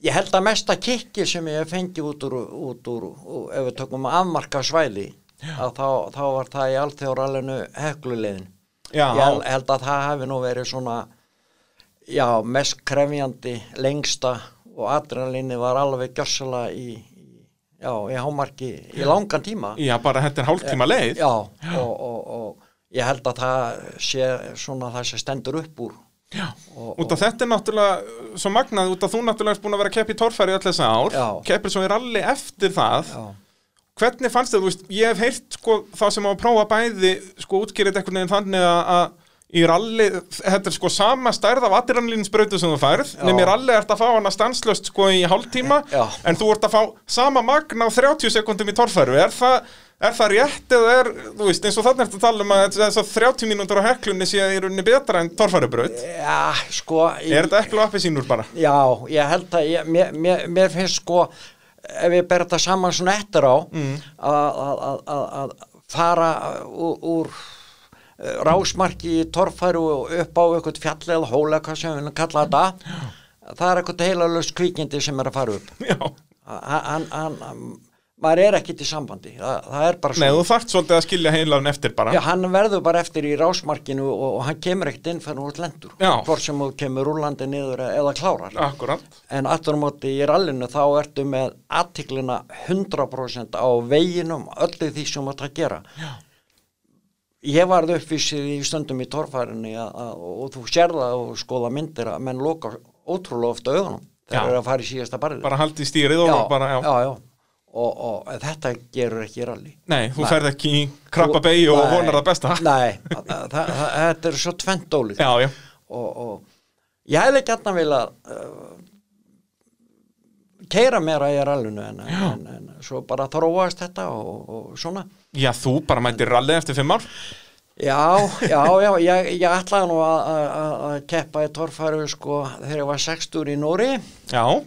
Ég held að mesta kikki sem ég fengi út úr, út úr, ef við tökum afmarka svæði að þá, þá var það í alþjóðrallinu heklulegin ég held að það hefði nú verið svona já, mest krefjandi lengsta og adrenalinni var alveg gjörsala í, já, í hámarki í langan tíma. Já, bara þetta er hálftíma leið. já, Og, og, og ég held að það sé svona það sem stendur upp úr. Já. og, Út af þetta er náttúrulega uh, svo magnað, út af þú náttúrulega erst búin að vera að keppa í torfæri öll þessa ár, Já. keppir svo í rally eftir það, já, hvernig fannst þið, þú veist, ég hef heyrt sko þá sem á að prófa bæði, sko útskýrið einhvern veginn þannig að, að í rally, þetta er sko sama stærð af adrenalinnsbrautu sem þú færð, nefnir rally ert að fá hana stanslöst sko í hálftíma, Já. en þú ert að fá sama magna á 30 sekundum í torfæru, er það, er það rétt eða er, þú veist, eins og þannig ertu að tala um að þess að 30 mínútur á heklunni sé í rauninni betra en torfærubraut, já, sko er þetta eplu og appisínur bara? já, ég held að ég, mér, mér, mér finnst sko ef ég ber þetta saman svona eftir á Mm. að- að að- að- að fara úr, rásmarki í torfæru og upp á eitthvað fjalli eða hóla, hvað sem við viljum kalla þetta það er eitthvað heilalust kvikindi sem er að fara upp Já. hann, hann, maður er ekkit í sambandi það, það er bara Nei, þú þarft svolítið að skilja heilan eftir bara. Já, hann verður bara eftir í rásmarkinu og, og hann kemur ekkert inn fyrir út lendur Já. hvort sem þú kemur rúlandi niður eða klárar Akkurat. en aftur á móti í rallinu þá ertu með aðtiklina 100% á veginum öllu því sem þú ert að gera Já. Ég varð uppvísið í stundum í torfærinni og þú sér það og skoða myndir að menn loka ótrúlega ofta augunum Já. þegar þeir eru að fara í síðasta barðið Bara haldi stýrið og bara, já. já, já. Og, og þetta gerur ekki í rally Nei, þú ferð ekki í krabba beigju og Nei, vonar það besta. Nei, það, það, það, þetta er svo tvent ólíkt Já, já. og, og ég hefði gætna vilja uh, keira meira í rallinu en, en, en svo bara þróast þetta og, og svona. Já, þú bara mætir rallið eftir fimm ár. Já, já, já, ég, ég ætlaði nú að, keppa í torfæru sko þegar ég var 60 í Nóri Já, og,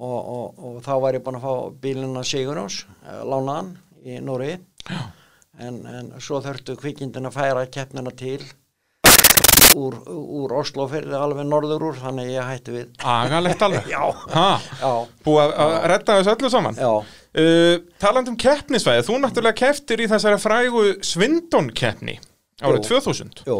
og, og þá var ég búin að fá bílina Sigurjóns, eh, lánaðan í Nóri en, en svo þurftu kvikindin að færa keppnina til úr, úr Oslo fyrir alveg norður úr þannig ég hætti við. Agalegt alveg. Já, Ha, já, búið að- redda þessu öllu saman. já, Uh, talandi um keppnisvæði, þú náttúrulega kepptir í þessari frægu Svindon-keppni árið Jú. 2000 jú,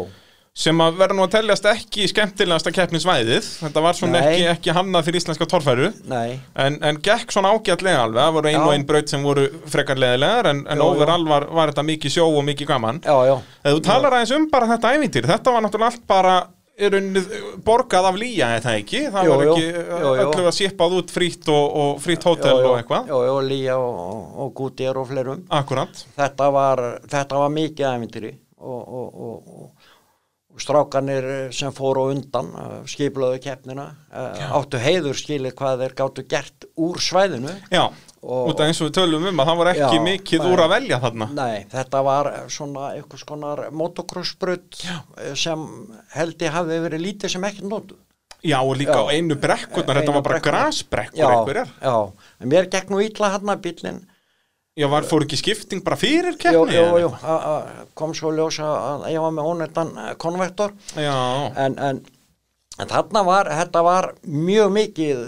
sem að verða nú að teljast ekki skemmtilegasta keppnisvæðið. Þetta var svona ekki, ekki hannað fyrir íslenska torfæru. En, en gekk svona ágætlega alveg. Það voru ein Já. og ein braut sem voru frekar leðilegar en, en Jú, jú. overall var, var þetta mikið sjó og mikið gaman. Já, já, Ef þú talar aðeins um bara þetta ævintýr, þetta var náttúrulega allt bara í rauninni borgað af lýja eða ekki, það Jú, var jú, ekki jú, jú. öllu að sépað út frýtt og, og frýtt hótel já, og eitthvað. Já, já, Lía og, og, Gútýr og fleirum. Akkurat, þetta var, þetta var mikið og, og, og strákanir sem fóru undan skiplaðu keppnina eh, áttu heiður skilið hvað þeir gáttu gert úr svæðinu. Já, Og- út af eins og við tölum um að það var ekki Já, mikið úr að velja þarna. Nei, þetta var svona einhvers konar motocrossbrut sem held ég hafi verið lítið sem ekki nótu Já, og líka Já. á einu brekkurnar, þetta var bara grasbrekkur já, einhverjar. já, en mér gekk nú ítla hann að bílinn Já, var, fór ekki skipting bara fyrir Jú, keppni? jú, jú, a- kom svo ljósa að ég var með ónættan konvektor eitthvað? Já, en, en, en þarna var, þetta var mjög mikið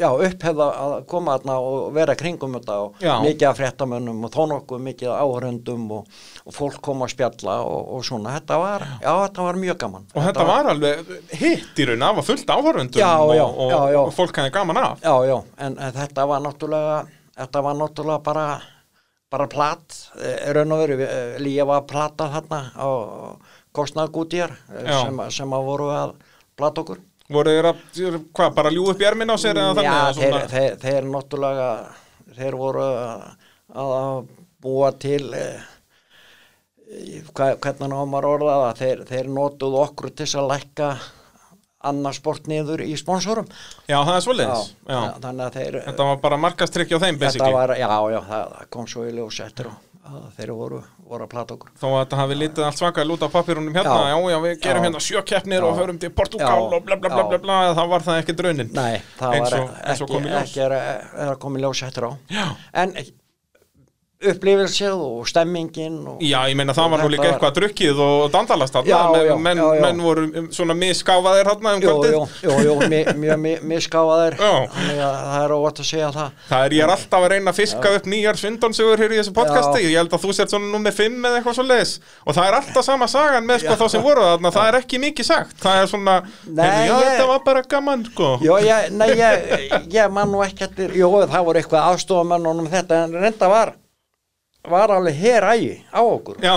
já, upphefða að koma þarna og vera kringum þetta og Já. mikið af fréttamönnum og þó nokkuð mikið af áhöröndum og, og fólk kom að spjalla og, og svona, þetta var, já, þetta var mjög gaman og þetta var alveg hitt í raun, það var fullt áhörundum Já, og, og, fólk hefði gaman af Já, já, en, en þetta var náttúrulega þetta var náttúrulega bara bara platt, eh, raun og veru eh, Lía var platað þarna á kostnaðgútjar Já. sem, sem að voru að plata okkur Voru þeir að, hvað, bara ljú upp í erminn á sér eða þannig? Já, þeir, þeir, þeir náttúrulega þeir voru að, að búa til eh, hvað, hvernig á maður orðað það þeir, þeir notuðu okkur til þess að lækka annað sport niður í sponsorum Já, það er Já, þeir Þetta var bara markastrykki á þeim, var, já, já, það, það kom svo í ljós eftir á að þeir voru, voru að plata okkur Þó að þetta hafi litið allt svaka lút af pappirunum hérna, já, Já. já, við gerum Já. hérna sjö keppnir Já. og förum til Portugal Já. og bla bla bla Já. bla bla, þá var það ekki draunin. Nei, það var og ekki, ljós. ekki er, að koma í ljós eftir á Já. En upplifelsið og stemmingin og, Já, ég meina það var nú líka var- eitthvað drukkið og dandalast þarna, Já, menn, já, menn, já, já. voru um, svona miskáfaðir þarna um Jú, kvöldið. jú, jú, jú, mi- mjög mi- misgáfaðir Já. Þannig að það er óvægt að segja það Það er, ég er alltaf að reyna að fiska upp nýjar svindonsugur hér í þessu podcasti, ég held að þú sért svona nummer 5 eða eitthvað svo leiðis og það er alltaf sama sagan með sko Já. þá sem voru þarna, það er ekki mikið sagt, það er svona, Nei, heyrðu, já ég- þetta var bara gaman sko. Jó, ég, nei, ég, ég man nú ekki eftir, jú, það voru eitthvað aðstofamenn um þetta, en reynda var, var alveg hér ægi á okkur. Já,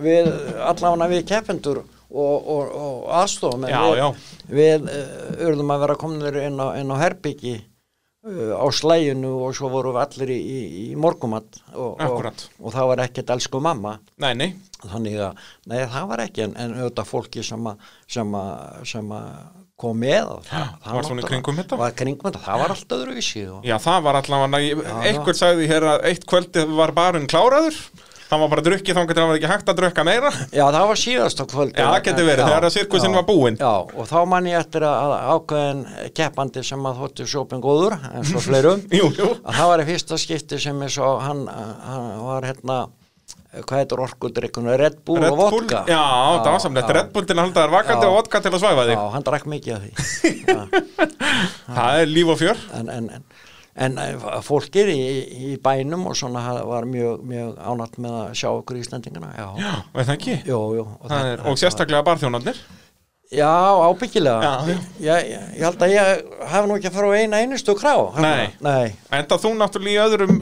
Við, allavega við keppendur og, og, og aðstofamenn. Já, við. Við uh, urðum að vera komnir inn á, á herbyggi uh, á slæginu og svo vorum við allir í, í, í morgumat og, og það var ekkert elsku mamma. nei, nei, Þannig að, nei, það var ekki, en, en auðvitað fólki sem að, kom með og það, það var svona kringum þetta. Var kringum þetta, það var allt öðruvísi og, já það var allavega, ég- Já, einhver sagði hér að eitt kvöldi var barinn kláraður, það var bara drukkið þá getur það var ekki hægt að drukka meira. Já, það var síðast á kvöldi. Já, það getur verið, Já, þegar að sirkusinn já, var búinn. Já, og þá man ég eftir að ákveðin keppandi sem að þóttu sjópin góður, en svo fleirum, Jú, jú. að það var í fyrsta skipti sem ég svo, hann, hann var hérna, hvað heitir orkudrykkunum, Red Bull Red og Bull, vodka. já, það var samlegt, já. Red Bull til að halda þær vakandi og vodka til að svæfa þig. Já, hann drakk mikið af því. Það er líf og fjör. en, en, en, en eh, fólkið í, í bænum og svona var mjög, mjög ánætt með að sjá okkur í Íslandingana já, Já, veit það ekki? Jú, jú, og, Það þetta- er, og sérstaklega barþjónarnir. Já, ábyggilega Já. Ég, ég, ég held að ég hef nú ekki að fara á eina einustu krá Nei. Nei. Enda þú náttúrulega í öðrum,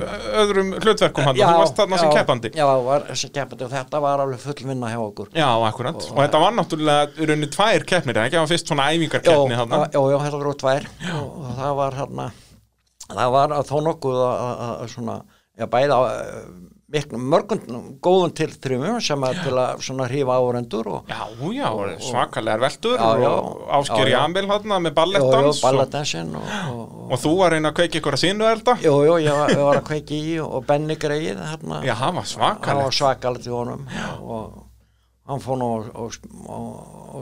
öðrum hlutverkum hann, þú varst þarna sem já, keppandi. já, var sem keppandi og þetta var alveg full vinna hjá okkur Já, akkurat. Og, þetta var náttúrulega í rauninni tvær keppnir, ekki? Það var fyrst svona æfingarkeppni hann. já, já, þetta voru tvær og, og það var hérna það var að þó nokkuð að, að, að svona, já, bæða miklu, mörgum góðum tilþrjumum sem að til að hrífa árendur og Já, já, svakalegar veldur Já, já. og Já, já. Jamil hann með ballettdans og, og, og, og, og þú var reyna að kveiki ykkur að sínu elda. jú, jú, ég var, ég var að kveiki í og Benny greið Já, hann var svakalegt. var svakalegt í honum og hann fór nú á,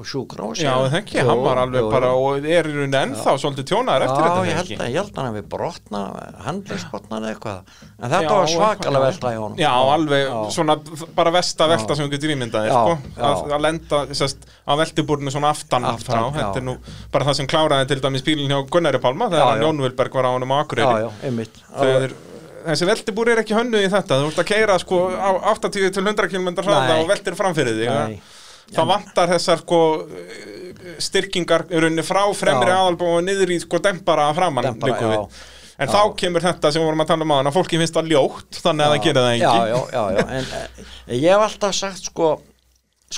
sjúkrós Já, það ekki, hann var alveg bara og er í rauninni ennþá svolítið tjónaður eftir Já, þetta, ég þegar held að, ég held að hann við brotna, handlegsbrotnaði eitthvað, en þetta Já, var svakalega velta í honum. Já, alveg, Já. svona bara vesta velta sem við getur ímyndaði, Já, sko, já. að, að lenda sest, á veltibúrinu svona aftan, Aftan, frá, þetta já. er nú bara það sem kláraði til dæmis bílinn hjá Gunnari Pálma þegar Já, já. Jón Vilberg var á honum á Já, Akureyri já, einmitt. Þessi veltibúr er ekki hönnuð í þetta. Þú ert að keira sko á 80 til 100 km hraða og veltir framfyrir þig það vantar þessar sko styrkingar í rauninni frá fremri Já. aðalbú og niður í sko dempara framann Dempara, já. en þá kemur þetta sem við vorum að tala um á að fólki finnst það ljótt þannig að það gerir það ekki Já, já, já, já, en e, ég hef alltaf sagt sko,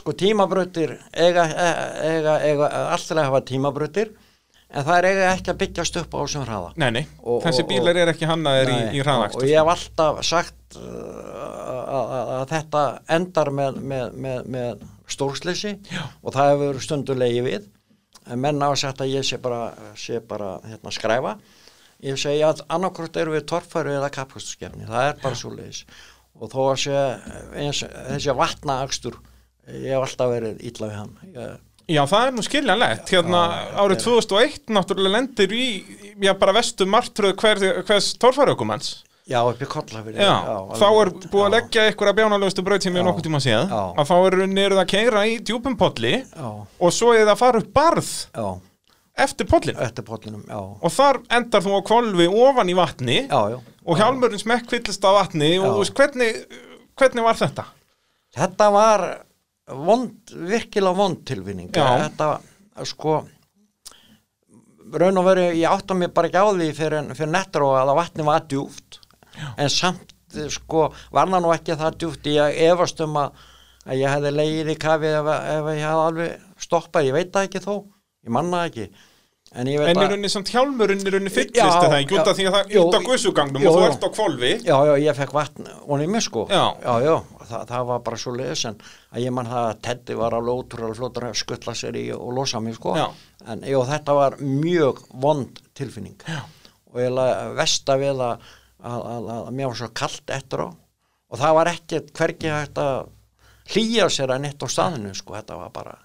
sko tímabrautir eiga, e, eiga, eiga alltaf hafa tímabrautir, en það er ekki að byggjast upp á þessum hraða. Nei, nei, Og- þessi og- bílar er ekki hannaðir í, Nei, í hraðakstur og ég hef alltaf sagt uh, að, þetta endar með, með, með, með stórsleysi og það hefur stundulegi við. En menn á að sagt að ég sé bara, sé bara hérna, skræfa. Ég segi að annarkvort eru við torfæru eða kapasturskefni, það er bara svo leiðis og þó að sé eins, þessi vatnaakstur ég hef alltaf verið illa við hann. Ég, Já, það er nú skiljanlegt. Hérna árið 2001 náttúrulega lendir í já, bara vestu martröð hver, hvers torfæraukumanns já, upp í kollafyrir Já, þá er búið að leggja ykkur að bjánalögustu braut sem við Já. nokkuð tíma séð. Já. að þá eru niður að keira í djúpum polli já, og svo er það að fara upp barð já, eftir pollin eftir pollinum, já. Og þar endar þú á kvolfi ofan í vatni já, já. og hjálmurinn smekk fyllist af vatni og Já. hvernig, hvernig var þetta? Þetta var vond, virkilega vond tilvinning. Já. Þetta, sko, raun og veru, ég átta mig bara ekki á því fyrir, fyrir nettur og að vatni var djúft. En samt, sko, var það nú ekki það djúft í að efast um að, að ég hefði leið í kafi ef, ef ég hefði alveg stoppað. Ég veit það ekki þó, ég manna ekki. En ég að... rauninni samt hjálmurinn í rauninni fyllist það ekki? Út af því að það jú, út af gussugangnum jú, og þú ert á kvolfi Já, já, ég fekk vatn og nýmur sko. Já. já, já það, það var bara svo leiðis en að ég mann það að Teddy var alveg ótrúlega flótur að skuttla sér í og losa mig sko. Já. en já, þetta var mjög vond tilfinning. Já. og ég laði vesta við að, að, að, að mér var svo kallt eftir á. Og það var ekkert hvergi hægt að hlýja sér að neitt á staðinu sko, þetta var bara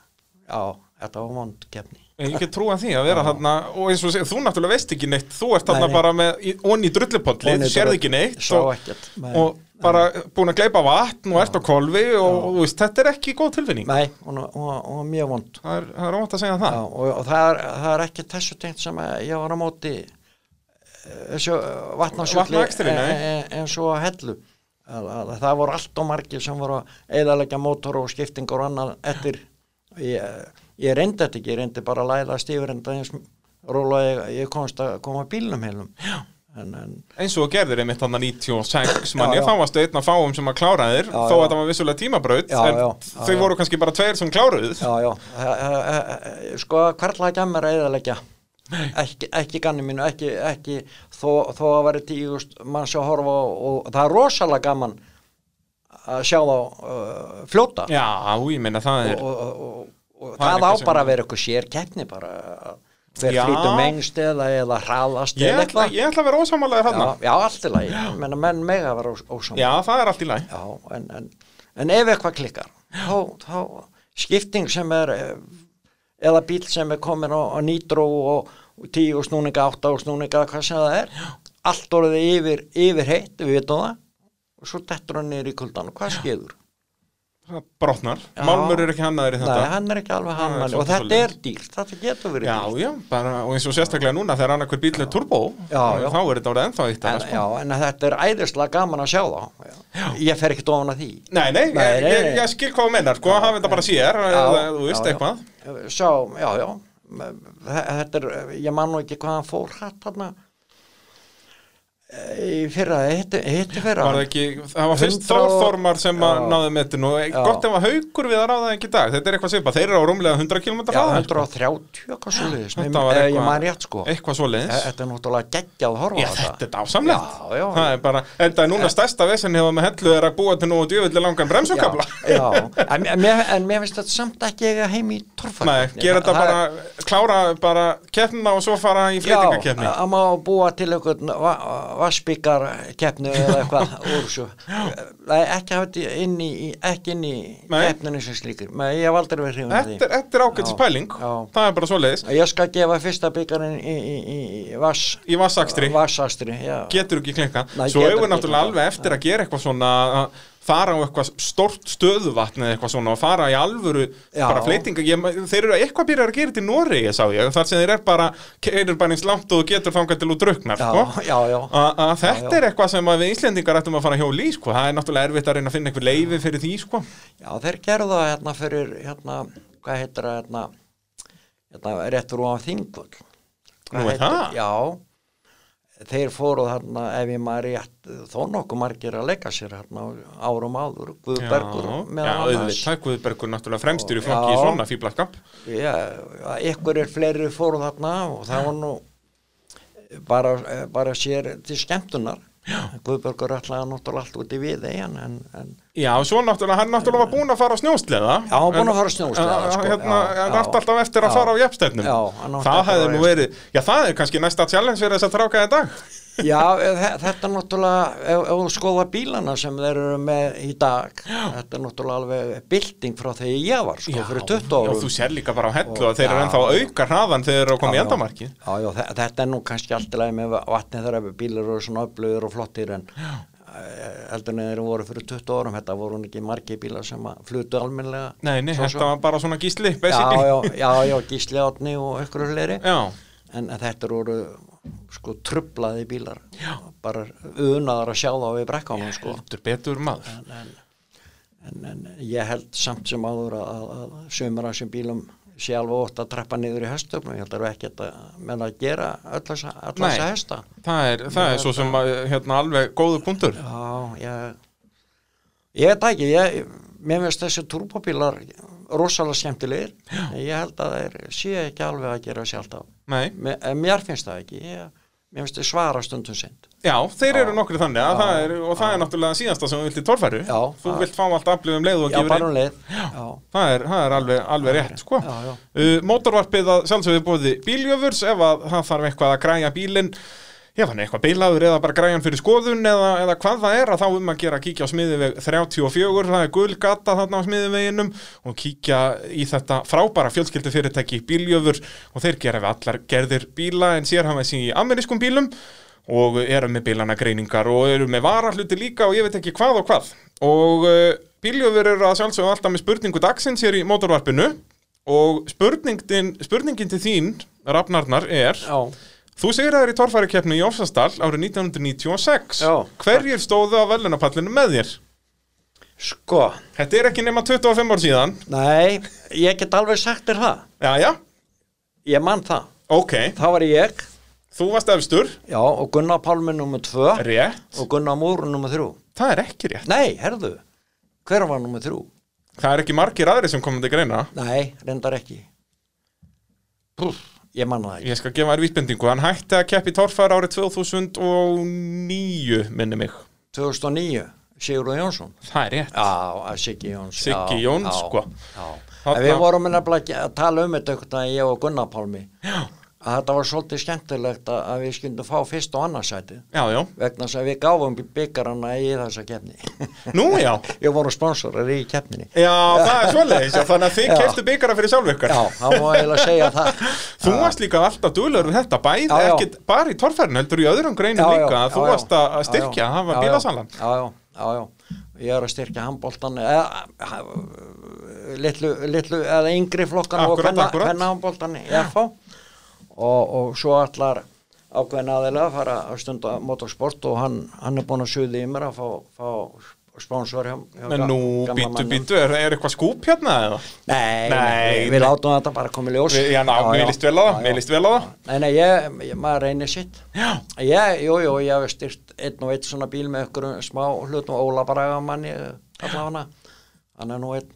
já, þetta var vond keppni Ég get trúa því að vera þarna og eins og segja, þú náttúrulega veist ekki neitt. Þú ert nei. bara með onni í þú sérð ekki neitt og, og bara búin að gleypa vatn og ert á kolvi og, og veist, þetta er ekki góð tilfinning. Nei, og, og, og mjög vond. Það er, það er óvænt að segja það. Já, og, það, er, það er ekki þessu tengt sem ég var á móti eh, vatnasjöldi Vatnaakstri, nei. eins og hellu. Að, að, það voru allt og margir sem voru að eðalega mótor og skiptingur og annað eftir ég, ég reyndi þetta ekki, ég reyndi bara að læða stífrenda eins róla ég, ég komst að koma bílnum heilum. En, en eins og gerðir einmitt þarna 96 manni, Já, já. þá varstu einn að fáum sem að klára þér Já, þó já. að það var vissulega tímabraut Já, en já, já, þau já. voru kannski bara tveir sem kláruð já, já. Sko hverla ekki að mér að eðalegja ekki, ekki ganni mínu ekki, ekki þó, þó að veri tígust mann sé að horfa og það er rosalega gaman að sjá þá uh, fljóta. Já, ég meina það er og, og, og, og Það það, á bara að vera eitthvað sér keppni bara hver Já. flýtur mengst eða, eða hraðast ég ég ætla að vera ósamálaðir já, hann já, allt í lagi. Menna menn mega að vera ósam Já, það er allt í læg Já, en, en, en ef eitthvað klikkar þá, þá skipting sem er eða bíl sem er komin á, á nýtró og, tíu og snúninga, átta og snúninga hvað sem það er, allt orðið yfir, yfir heitt, við veitum það. Og svo dettur hann niður í kuldan og hvað skeður? Það brotnar, Já. Málmur er ekki hannaður í Nei, þetta hann er ekki alveg hann Það er og þetta er dýrt, þetta getur verið Já, dýrt. já, bara, og eins og sérstaklega núna þegar annað hver bíl er turbo Já, já. þá er þetta orðið ennþá eitt En, já, en þetta er æðislega gaman að sjá þá. Já. ég fer ofan að því. Nei, nei, Nei, nei, ég, nei. ég skil hvað þú mennar, sko, hafa þetta bara sér þú veist já, eitthvað. Já. Sjá, já, já. Þe- þetta er, ég man nú ekki hvað hann fór hatt þarna. eh, í fyrra, hitti fyrra. Var það ekki, það var fyrst 100 Þórþormar sem að Já. náði metinu og gott ef að haugur við að ráða ekki í dag. Þetta er eitthvað svipa, þeir eru á rúmlega 100 km já, hraða 130, eitthvað svo var ég eitthvað- man rétt sko. eitthvað svo leiðis þetta er náttúrulega geggjað að horfa á þetta. er dásamlegt. Það er bara, þetta er núna stærsta vesen hefur með hellu er að búa til nú og djöfulli langan bremsukabla. En, en, mér, en mér finnst þetta samt ekki eiga heim í torfæk Vassbyggar keppnu eða eitthvað úr svo ekki inn í, í- ekki inn í Nei. keppninu sem slíkir. Nei, ég hef aldrei verið hrifin af því. Þetta er, er ágætis Já, það er bara svo leiðis Ég skal gefa fyrsta byggarinn í, í, í, vass Í vassakstri, getur ekki klinka Svo hefur náttúrulega alveg eftir að gera eitthvað svona að fara á eitthvað stort stöðuvatn eða eitthvað svona og fara í alvöru Já. bara fleitinga, ég, þeir eru eitthvað byrjar að gera þetta í Noregi, sá ég, þar sem þeir er bara keirir bara eins langt og þú getur þangað til druknar, Já, sko. að þetta Já, er eitthvað sem við Íslendingar ættum að fara að hjóla í, sko, það er náttúrulega erfitt að reyna að finna eitthvað leifi fyrir því, sko. Já, þeir gerðu það hérna fyrir hérna, hvað heitir það hérna, hérna réttur á þingvöld Nú er það? Já, þeir fóru þarna ef ég maður rétt þó nokkuð margir að leika sér hérna árum áður, Guðbergur já, auðvitað, Guðbergur náttúrulega fremstur í flokki Já. í svona fíblaskap Já, ykkur er fleiri fóru þarna og það var nú bara, bara sér til skemmtunar. Guðbergur ætlaði náttúrulega allt út í við en, en Já, svo náttúrulega, hann náttúrulega var búinn að fara á snjósleða Já, hann var búinn að fara á snjósleða, en- sko, Hérna, já, hann já. átti alltaf eftir að Já. fara á jafnstefnum Já, Það hefði nú verið, já það er kannski næsta challenge fyrir þess að tráka í dag Já, þe- þetta er náttúrulega, ef, þú skoða bílana sem þeir eru með í dag, þetta er náttúrulega alveg bylting frá þegar ég var, sko, fyrir 20 Já, árum. þú sér líka bara á hellu að þeir eru já. ennþá auka hraðan þegar þeir eru að koma í Já, já. endamarki Já, já, þe- þetta er nú kannski allt í lagi með vatni þegar bílar eru svona öflugir og flottir en heldur en þeir voru fyrir 20 árum, þetta voru ekki margi bílar sem að flutu almennilega. Nei, nei, þetta var bara svona gísli, Já, já, já, já, gísli átni og ykkur fleiri. Já, En, en þetta voru sko trublaði bílar, já. bara unaðar að sjá þá við brekkanum, sko. betur maður en, en, en ég held samt sem áður að, að, að sömur af þessum bílum sé alveg ótt að trappa niður í höstöfnum ég held að það er ekkert að menna að gera öll þessa, hösta Það er, það er svo sem að, hérna alveg góðu punktur. Já, ég ég veit ekki, ég, mér finnst þessi turbóbílar rosalega skemmtilegir. En ég held að þeir sé ekki alveg að gera mér, en mér finnst það ekki. Ég, mér finnst þið svara stundum sinn já, þeir eru Já. nokkri þannig Já. það er, og það er náttúrulega síðasta sem þú vilt í torfæru Já, Þú vilt fá allt aflið um leið og já, gefur um leið já, Það er, það er alveg, alveg rétt, sko. já, já. Uh, mótorvarpið að sjálfsögðu bóði bíljöfurs ef að það þarf eitthvað að græja bílinn. Já, hann er eitthvað beilaður eða bara græjan fyrir skoðun eða, eða hvað það er að þá um að gera að kíkja á smiðiveg 34, það er gulgata þarna á smiðiveginum og kíkja í þetta frábæra fjölskyldu fyrirtæki bíljöfur og þeir gera við allar gerðir bíla en sér hafa þessi í amerískum bílum og eru með bílana greiningar og eru með varahluti líka og ég veit ekki hvað og hvað. Og uh, bíljöfur eru að sjálfsögum alltaf með spurningu dagsins hér í mótorvarpinu og spurningin, til þín, Já, Þú segir það er í torfærikeppni í Ófsastall árið 1996. Já. Hverjir stóðu á velunapallinu með þér? sko, Þetta er ekki nema 25 ár síðan. nei, ég get alveg sagt þér það. Jæja, Ég man það. ok. Það var ég, Þú varst efstur. já, og Gunnar Pálmi nummer tvö Rétt. og Gunnar Múru nummer þrjú. Það er ekki rétt. Nei, herðu, hver var nummer þrjú? Það er ekki margir aðri sem komandi greina. Nei, reyndar ekki. Púf, ég man það ekki. Ég skal gefa þér vísbendingu. Hann hætti að keppi torfæra árið 2009, minni mig. 2009, Sigurður Jónsson. Það er rétt. Já, Siggi Jóns. Siggi já, Jóns, já, sko. Já. En við vorum að tala um þetta einhvern veginn, ég og Gunnar Pálmi. Já. Að þetta var svolítið skemmtilegt að, að við skyndum fá fyrst og annarsæti. Já, já. Vegna þess að við gáfum byggarana í þessa keppni. Nú, já. Ég voru sponsorar í keppninni. Já, það er. Já, Þannig að þið Já. keftu byggara fyrir sjálfvirkar. Já, það má eiginlega segja það. Þú varst líka alltaf duðlur við þetta, Já, já. ekkit bara í torfærinu, heldur í öðrum greinum Já, já, líka, að þú já, já. varst að að Já, styrkja, já. það var Já, já. Já, já, já, já. Ég er að styrkja handbóltan eða litlu, litlu eða yngri flokkan og Akkúrat, og, og svo allar ákveðin aðeinslega að fara að stunda motorsport og hann, hann er búin að suði í mér að fá, fá sponsor hjá, hjá En ga- nú, býtu, býtu, er, er eitthvað skúp hérna eða? Nei, Nei, við látum þetta bara koma í ljós. Já, ná, mér líst vel á það, mér líst vel á það. Nei, nei, ég, ég, maður reynir sitt. Já. Ég, jú, jú, ég hef styrt einn og einn svona bíl með ykkur smá hlutum Óla Braga manni allavega. Hann er nú einn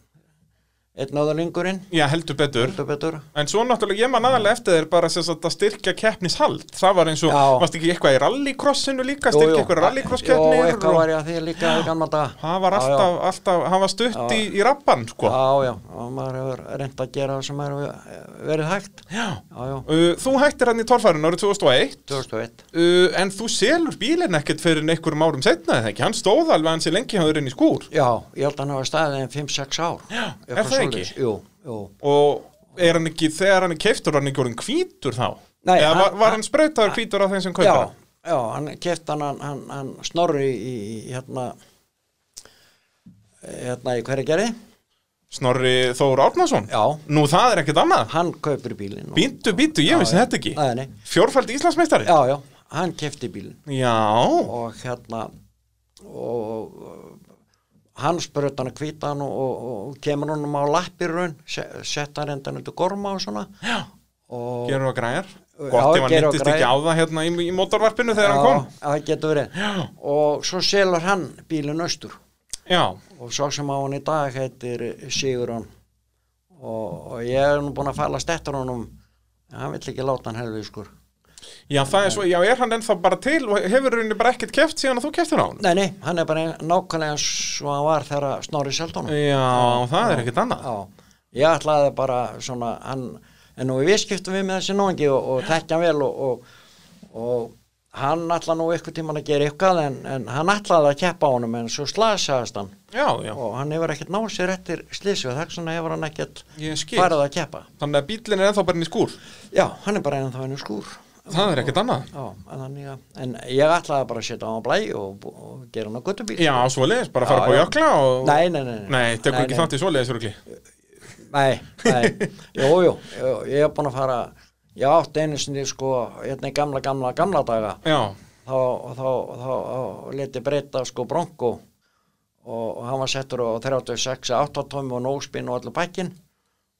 einn öðurlingurinn Já, heldur betur. heldur betur En svo náttúrulega ég man aðalega eftir þér bara sem sagt að styrkja keppnishald. Það var eins og, Já. varst ekki eitthvað í rallycrossinu líka, Jú, styrkja jú. eitthvað Jú, rallycrosskeppnir eitthvað og var ég að því líka í gamla daga það var Já, alltaf, alltaf, hann var stutt Já. í, í rappan, sko. Já, já, já, maður hefur reynd að gera það sem hefur verið hægt Já. Já, já, Uh, þú hættir hann í torfærinu árið 2001 2001 uh, en þú selur bílinn ekkert fyrir einhverjum árum setna eða ekki, hann stóð alveg hans í lengi hafður inn í skúr Já, ég held að hann hafa staðið en 5-6 ár Já, er það ekki? Jú, jú. Og er hann ekki, þegar hann er keiftur hann ekki orðin hvítur þá? Nei, eða var, var hann sprautaður hvítur á þeim sem kaupa Já, hann? já, hann keft hann, hann, hann, hann snorri í, í hérna hérna í hverja gerði? Snorri Þór Árnason? Já, nú það er ekkert annað. Hann kaupir bílinn Bítu, bítu, ég Já, vissi já. þetta ekki. Nei, nei, Fjórfæld Íslandsmeistari? já, já, hann kefti bílinn. Já, og hérna og hann spröt hann að hvíta hann og, og, og kemur honum á lappir raun se- setta hann endan undir gorma og svona. Já. og gerur að græjar Já, Gott ef hann við myndist ekki græjar. á það hérna í, í mótorvarpinu þegar hann kom. Já, það getur verið. Já. og svo selur hann bílinn austur. Já, og svo sem á hann í dag heitir Sigurðan og, og ég er nú búin að fælast eftir honum. En hann vill ekki láta hann helvið skur já, það er svo, já, er hann ennþá bara til og hefur henni bara ekkert keft síðan að þú keftir á hann? nei, nei, hann er bara nákvæmlega og hann var þegar Snorri seldi honum. Já, það er ekkert annað. Já, ég ætlaði bara svona hann, en nú við skiptum við með þessi nóingi og, og hann vel og, og, og hann ætlaði nú ykkur tíman að gera eitthvað en, en hann ætlaði að keppa á honum en svo slasaðist hann. Já, já, og hann hefur ekkert náð sér eftir slísu og þess vegna hefur hann ekkert farið að keppa. Þannig að bílinn er ennþá bara inn í skúr? Já, hann er bara ennþá henni skúr Það er ekkert annað. Já, en, að, en ég ætlaði bara að setja á blæ og, og gera hann á göttubíl Já, svoleiðis, bara fara Já, já. jökla og... Nei, nei, nei Nei, tekur ekki þátt í svoleiðis rugli. Nei, nei, jú, jú, ég hef búin að fara, ég átti einu sinni sko, hérna í gamla, gamla, gamla daga, Já, þá, þá, þá, þá leti breyta sko bronko og, og hann var settur á 36, 8 tómi og nóspinn og allir bækin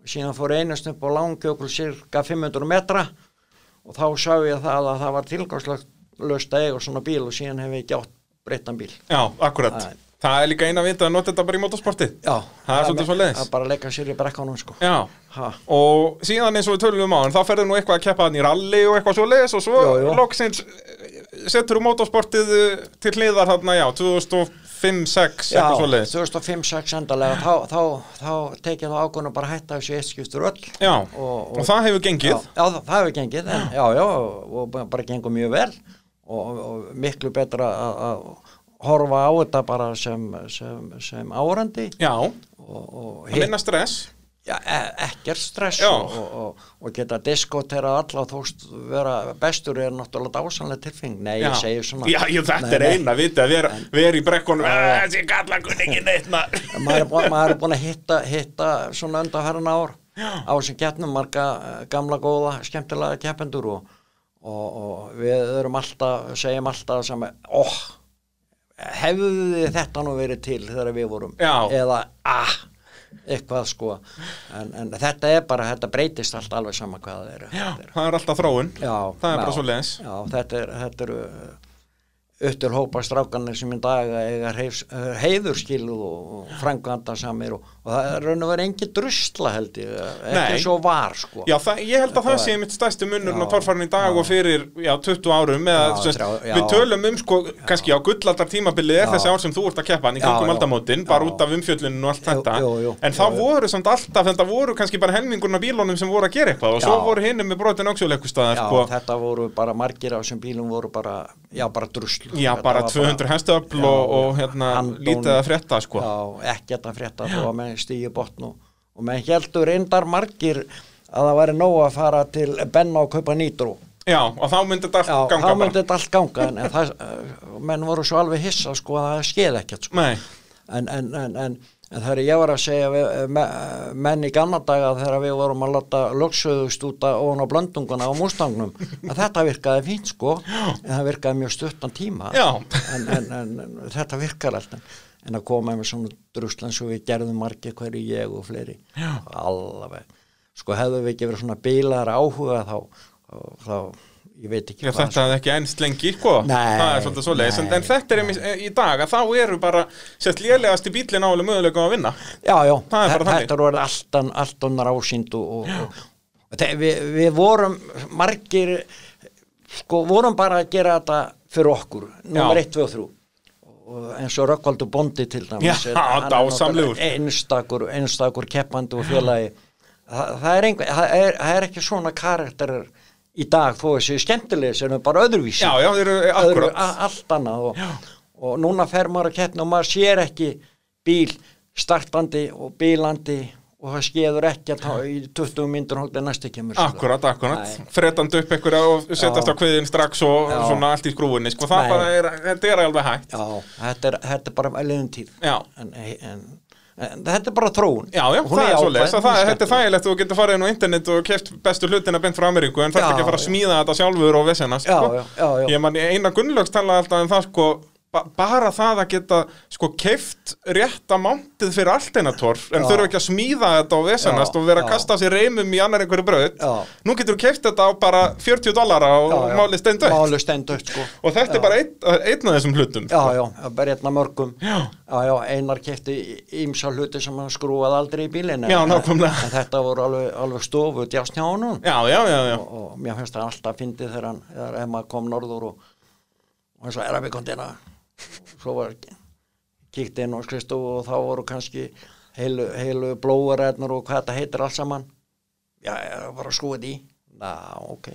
síðan fór einast upp á langjökul cirka 500 metra og þá sá ég það að það var tilgangslöst að eiga svona bíl og síðan hef ég ekki átt breyttan bíl. já, akkurat Nei. Það er líka eina vita að nota þetta bara í motorsporti Já, Það er svolítið svoleiðis. Það er bara að leika sér í brekkanum sko. Já, Ha. og síðan eins og við tölum um á hann þá ferður nú eitthvað að keppa hann í rally og eitthvað svoleiðis og svo loksins eh, setur þú motorsportið eh, til hliðar þarna, já, 2005-06 Já, eitthvað svoleiðis. 2005-06 endalega þá, þá, þá tekið það ákvörðun að bara hætta þessu eittskiptur öll. Já, og, og það hefur gengið. Já, já, það, hefur gengið en, já, já, og bara- gengur mjög vel og, og miklu betra að- horfa á þetta bara sem, sem, sem árandi. Já, og, og að minna stress ekkert stress Já. og, og, og, geta diskotera alla þóst vera bestur er náttúrulega dásanlega tilfeng nei, Já, ég segi svona. Já, já þetta Nei, er eina viti að vera, vera í brekkunum. "Ah, þessi kalla kunni ekki neitt maður." er, búin, að hitta, hitta svona undanferðan ár á þessum keppnum marga eh, gamla góða skemmtilega keppendur og, og, og við erum alltaf segjum alltaf sem oh, hefðu þið þetta nú verið til þegar við vorum? Já. eða ah, eitthvað sko en, en þetta er bara, þetta breytist allt alveg sama hvað það er, Já, það er alltaf þróun Já, Það er bara já. svoleiðis. Já, þetta er, þetta eru uttur hópa strákanir sem í dag eiga heiðs- heiðurskilu og, franganda samir og, og það er raun og verið engin drusla held ég, ekki Nei. svo var sko. Já, það, ég held að það sé mitt stærstu munnurinn á torfarinn í dag og fyrir já, 20 árum eða, Já, semst, þrjá- já. við tölum um sko, kannski á gullaldar tímabilið er Já. þessi ár sem þú ert að keppa hann í Já, kringum já. aldamótin, bara Já. út af umfjölluninu og allt Jú, þetta jú, jú. en það Jú, jú. voru samt alltaf, þetta voru kannski bara helmingurinn af bílunum sem voru að gera eitthvað og svo Já. voru hinni með brotin Já, sko, þetta voru bara margir á þessum bílum voru bara, já, bara druslu já, bara var 200 hestöfl og, og hérna, Handón- lítið að frétta sko. Já, ekkert að frétta þó að menn stígi botn og, og menn heldur reyndar margir að það væri nóg að fara til Benna og kaupa nýtrú Já, og þá myndi þetta Já, allt ganga þá bara. myndi þetta allt ganga en, en það, uh, menn voru svo alveg hissa sko að það skeið ekkert sko. Nei, en, en, en, en, en þegar ég var að segja við, eh, me, menn í gamla daga þegar við vorum að láta loksöðust út á blöndunguna á mústangnum að þetta virkaði fínt sko. En það virkaði mjög stuttan tíma. Já. en, en, en, þetta virkar alltaf en að koma með svona druslan svo við gerðum margir hverju ég og fleiri. Já. alveg sko hefðu við ekki verið svona bílar áhuga þá, þá, þá ég veit ekki Já, hvað þetta hefði ekki ennst lengi, sko. Það er svolítið svoleiðis, en, nei, en þetta er einmitt, í dag að þá eru bara sérst lélegasti bílinn álega möguleikum að vinna. Já, já, þetta er allt, an- allt annar ásýnd og, og, og, og þe- við, við vorum margir sko vorum bara að gera þetta fyrir okkur, nummer Já. 1, 2 og 3 og eins og Rökkvaldur Bondi til dæmis Já, dásamlegur. einstakur, einstakur keppandi og félagi. Þa, það, er einhver, það, er, það er ekki svona karakterir í dag þó þessi skemmtilega sem er bara öðruvísi. Já, já, eru öðru, allt annað og, og núna fer maður að keppna og maður sér ekki bíl startandi og bílandi og það skeður ekki að ta- í 20 myndur hóttið næstu kemur sko. Akkurat, akkurat, Nei. fretandi upp einhverja og setjast á kviðin strax og Já. svona allt í skrúinni, sko, það bara er, þetta er alveg hægt. Já, þetta er, þetta er bara liðin tíð. Já. en, en, en þetta er bara þróun. Já, já, Hún það er að það, er þetta er þægilegt þú getur farið inn á internet og keft bestu hlutina beint frá Ameríku en það er Já, ekki að fara að smíða þetta sjálfur og vesennast, Já, sko. Já, já, já. Ég man, eina Gunnlaugs talaði alltaf um það, sko ba bara það að geta, sko, keift rétta mántið fyrir allt eina torf en Já. þurfa ekki að smíða þetta og vesennast Já, og vera að já. kasta sér reymum í annar einhverju Já. Nú getur þú keift þetta á bara 40 dollara og Já, já. Málið steindautt sko Og þetta er bara einn, einn af þessum hlutum Já, sko. já, að bara hérna mörgum Já. já, já, einar kefti ímsa hluti sem hann skrúaði aldrei í bílinn Já, en-. En þetta voru alveg, alveg stofu Já, já, já, já. og, og mér finnst það alltaf fyndið þegar hann, þegar Emma kom norður og, og eins og er að við kondina svo var kíkt inn og skristofu og þá voru kannski heilu, heilu blóaræðnar og hvað þetta heitir allt saman. Já, ég var að skoða því na, ok,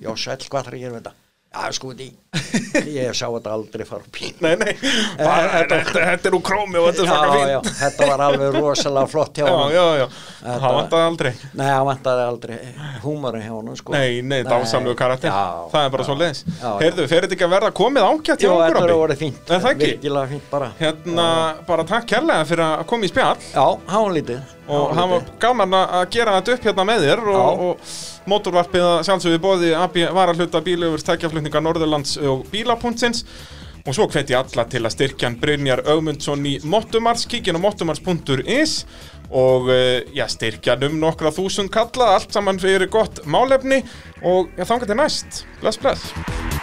já, sæll, hvað þarf ég að gera þetta já, skoða því ég sá þetta aldrei fara í Nei, nei, bara, þetta- þetta, þetta er úr krómi og þetta er svaka já, fínt. já, þetta var alveg rosalega flott hjá Já, honum. já, já, Þetta- það vantaði aldrei. Nei, hann vantaði aldrei húmorinn hjá honum sko. Nei, nei, dásamlegu karakter. já, Það er bara já, svo leiðis já, já. Heyrðu, fer þetta ekki að verða komið ágætt hjá okkur þetta Abbi? er orðið fínt. Er það ekki? virkilega fínt bara. Hérna, bara takk kærlega fyrir að koma í spjall. Já, hann var lítið. Og hann það var gaman að gera þetta upp hérna með þér Já. og mótorvarpið að sjálfsögðu bóði AB var að hluta bílöfurs tækjaflutninga Norðurlands og bílapuntsins og svo hveti alla til að styrkjan Brynjar Ögmundsson í Mottumars kíkin á mottumars.is og eh, já, styrkjan um nokkra þúsund kalla. Allt saman fyrir gott málefni og já, þangar til næst. Bless bless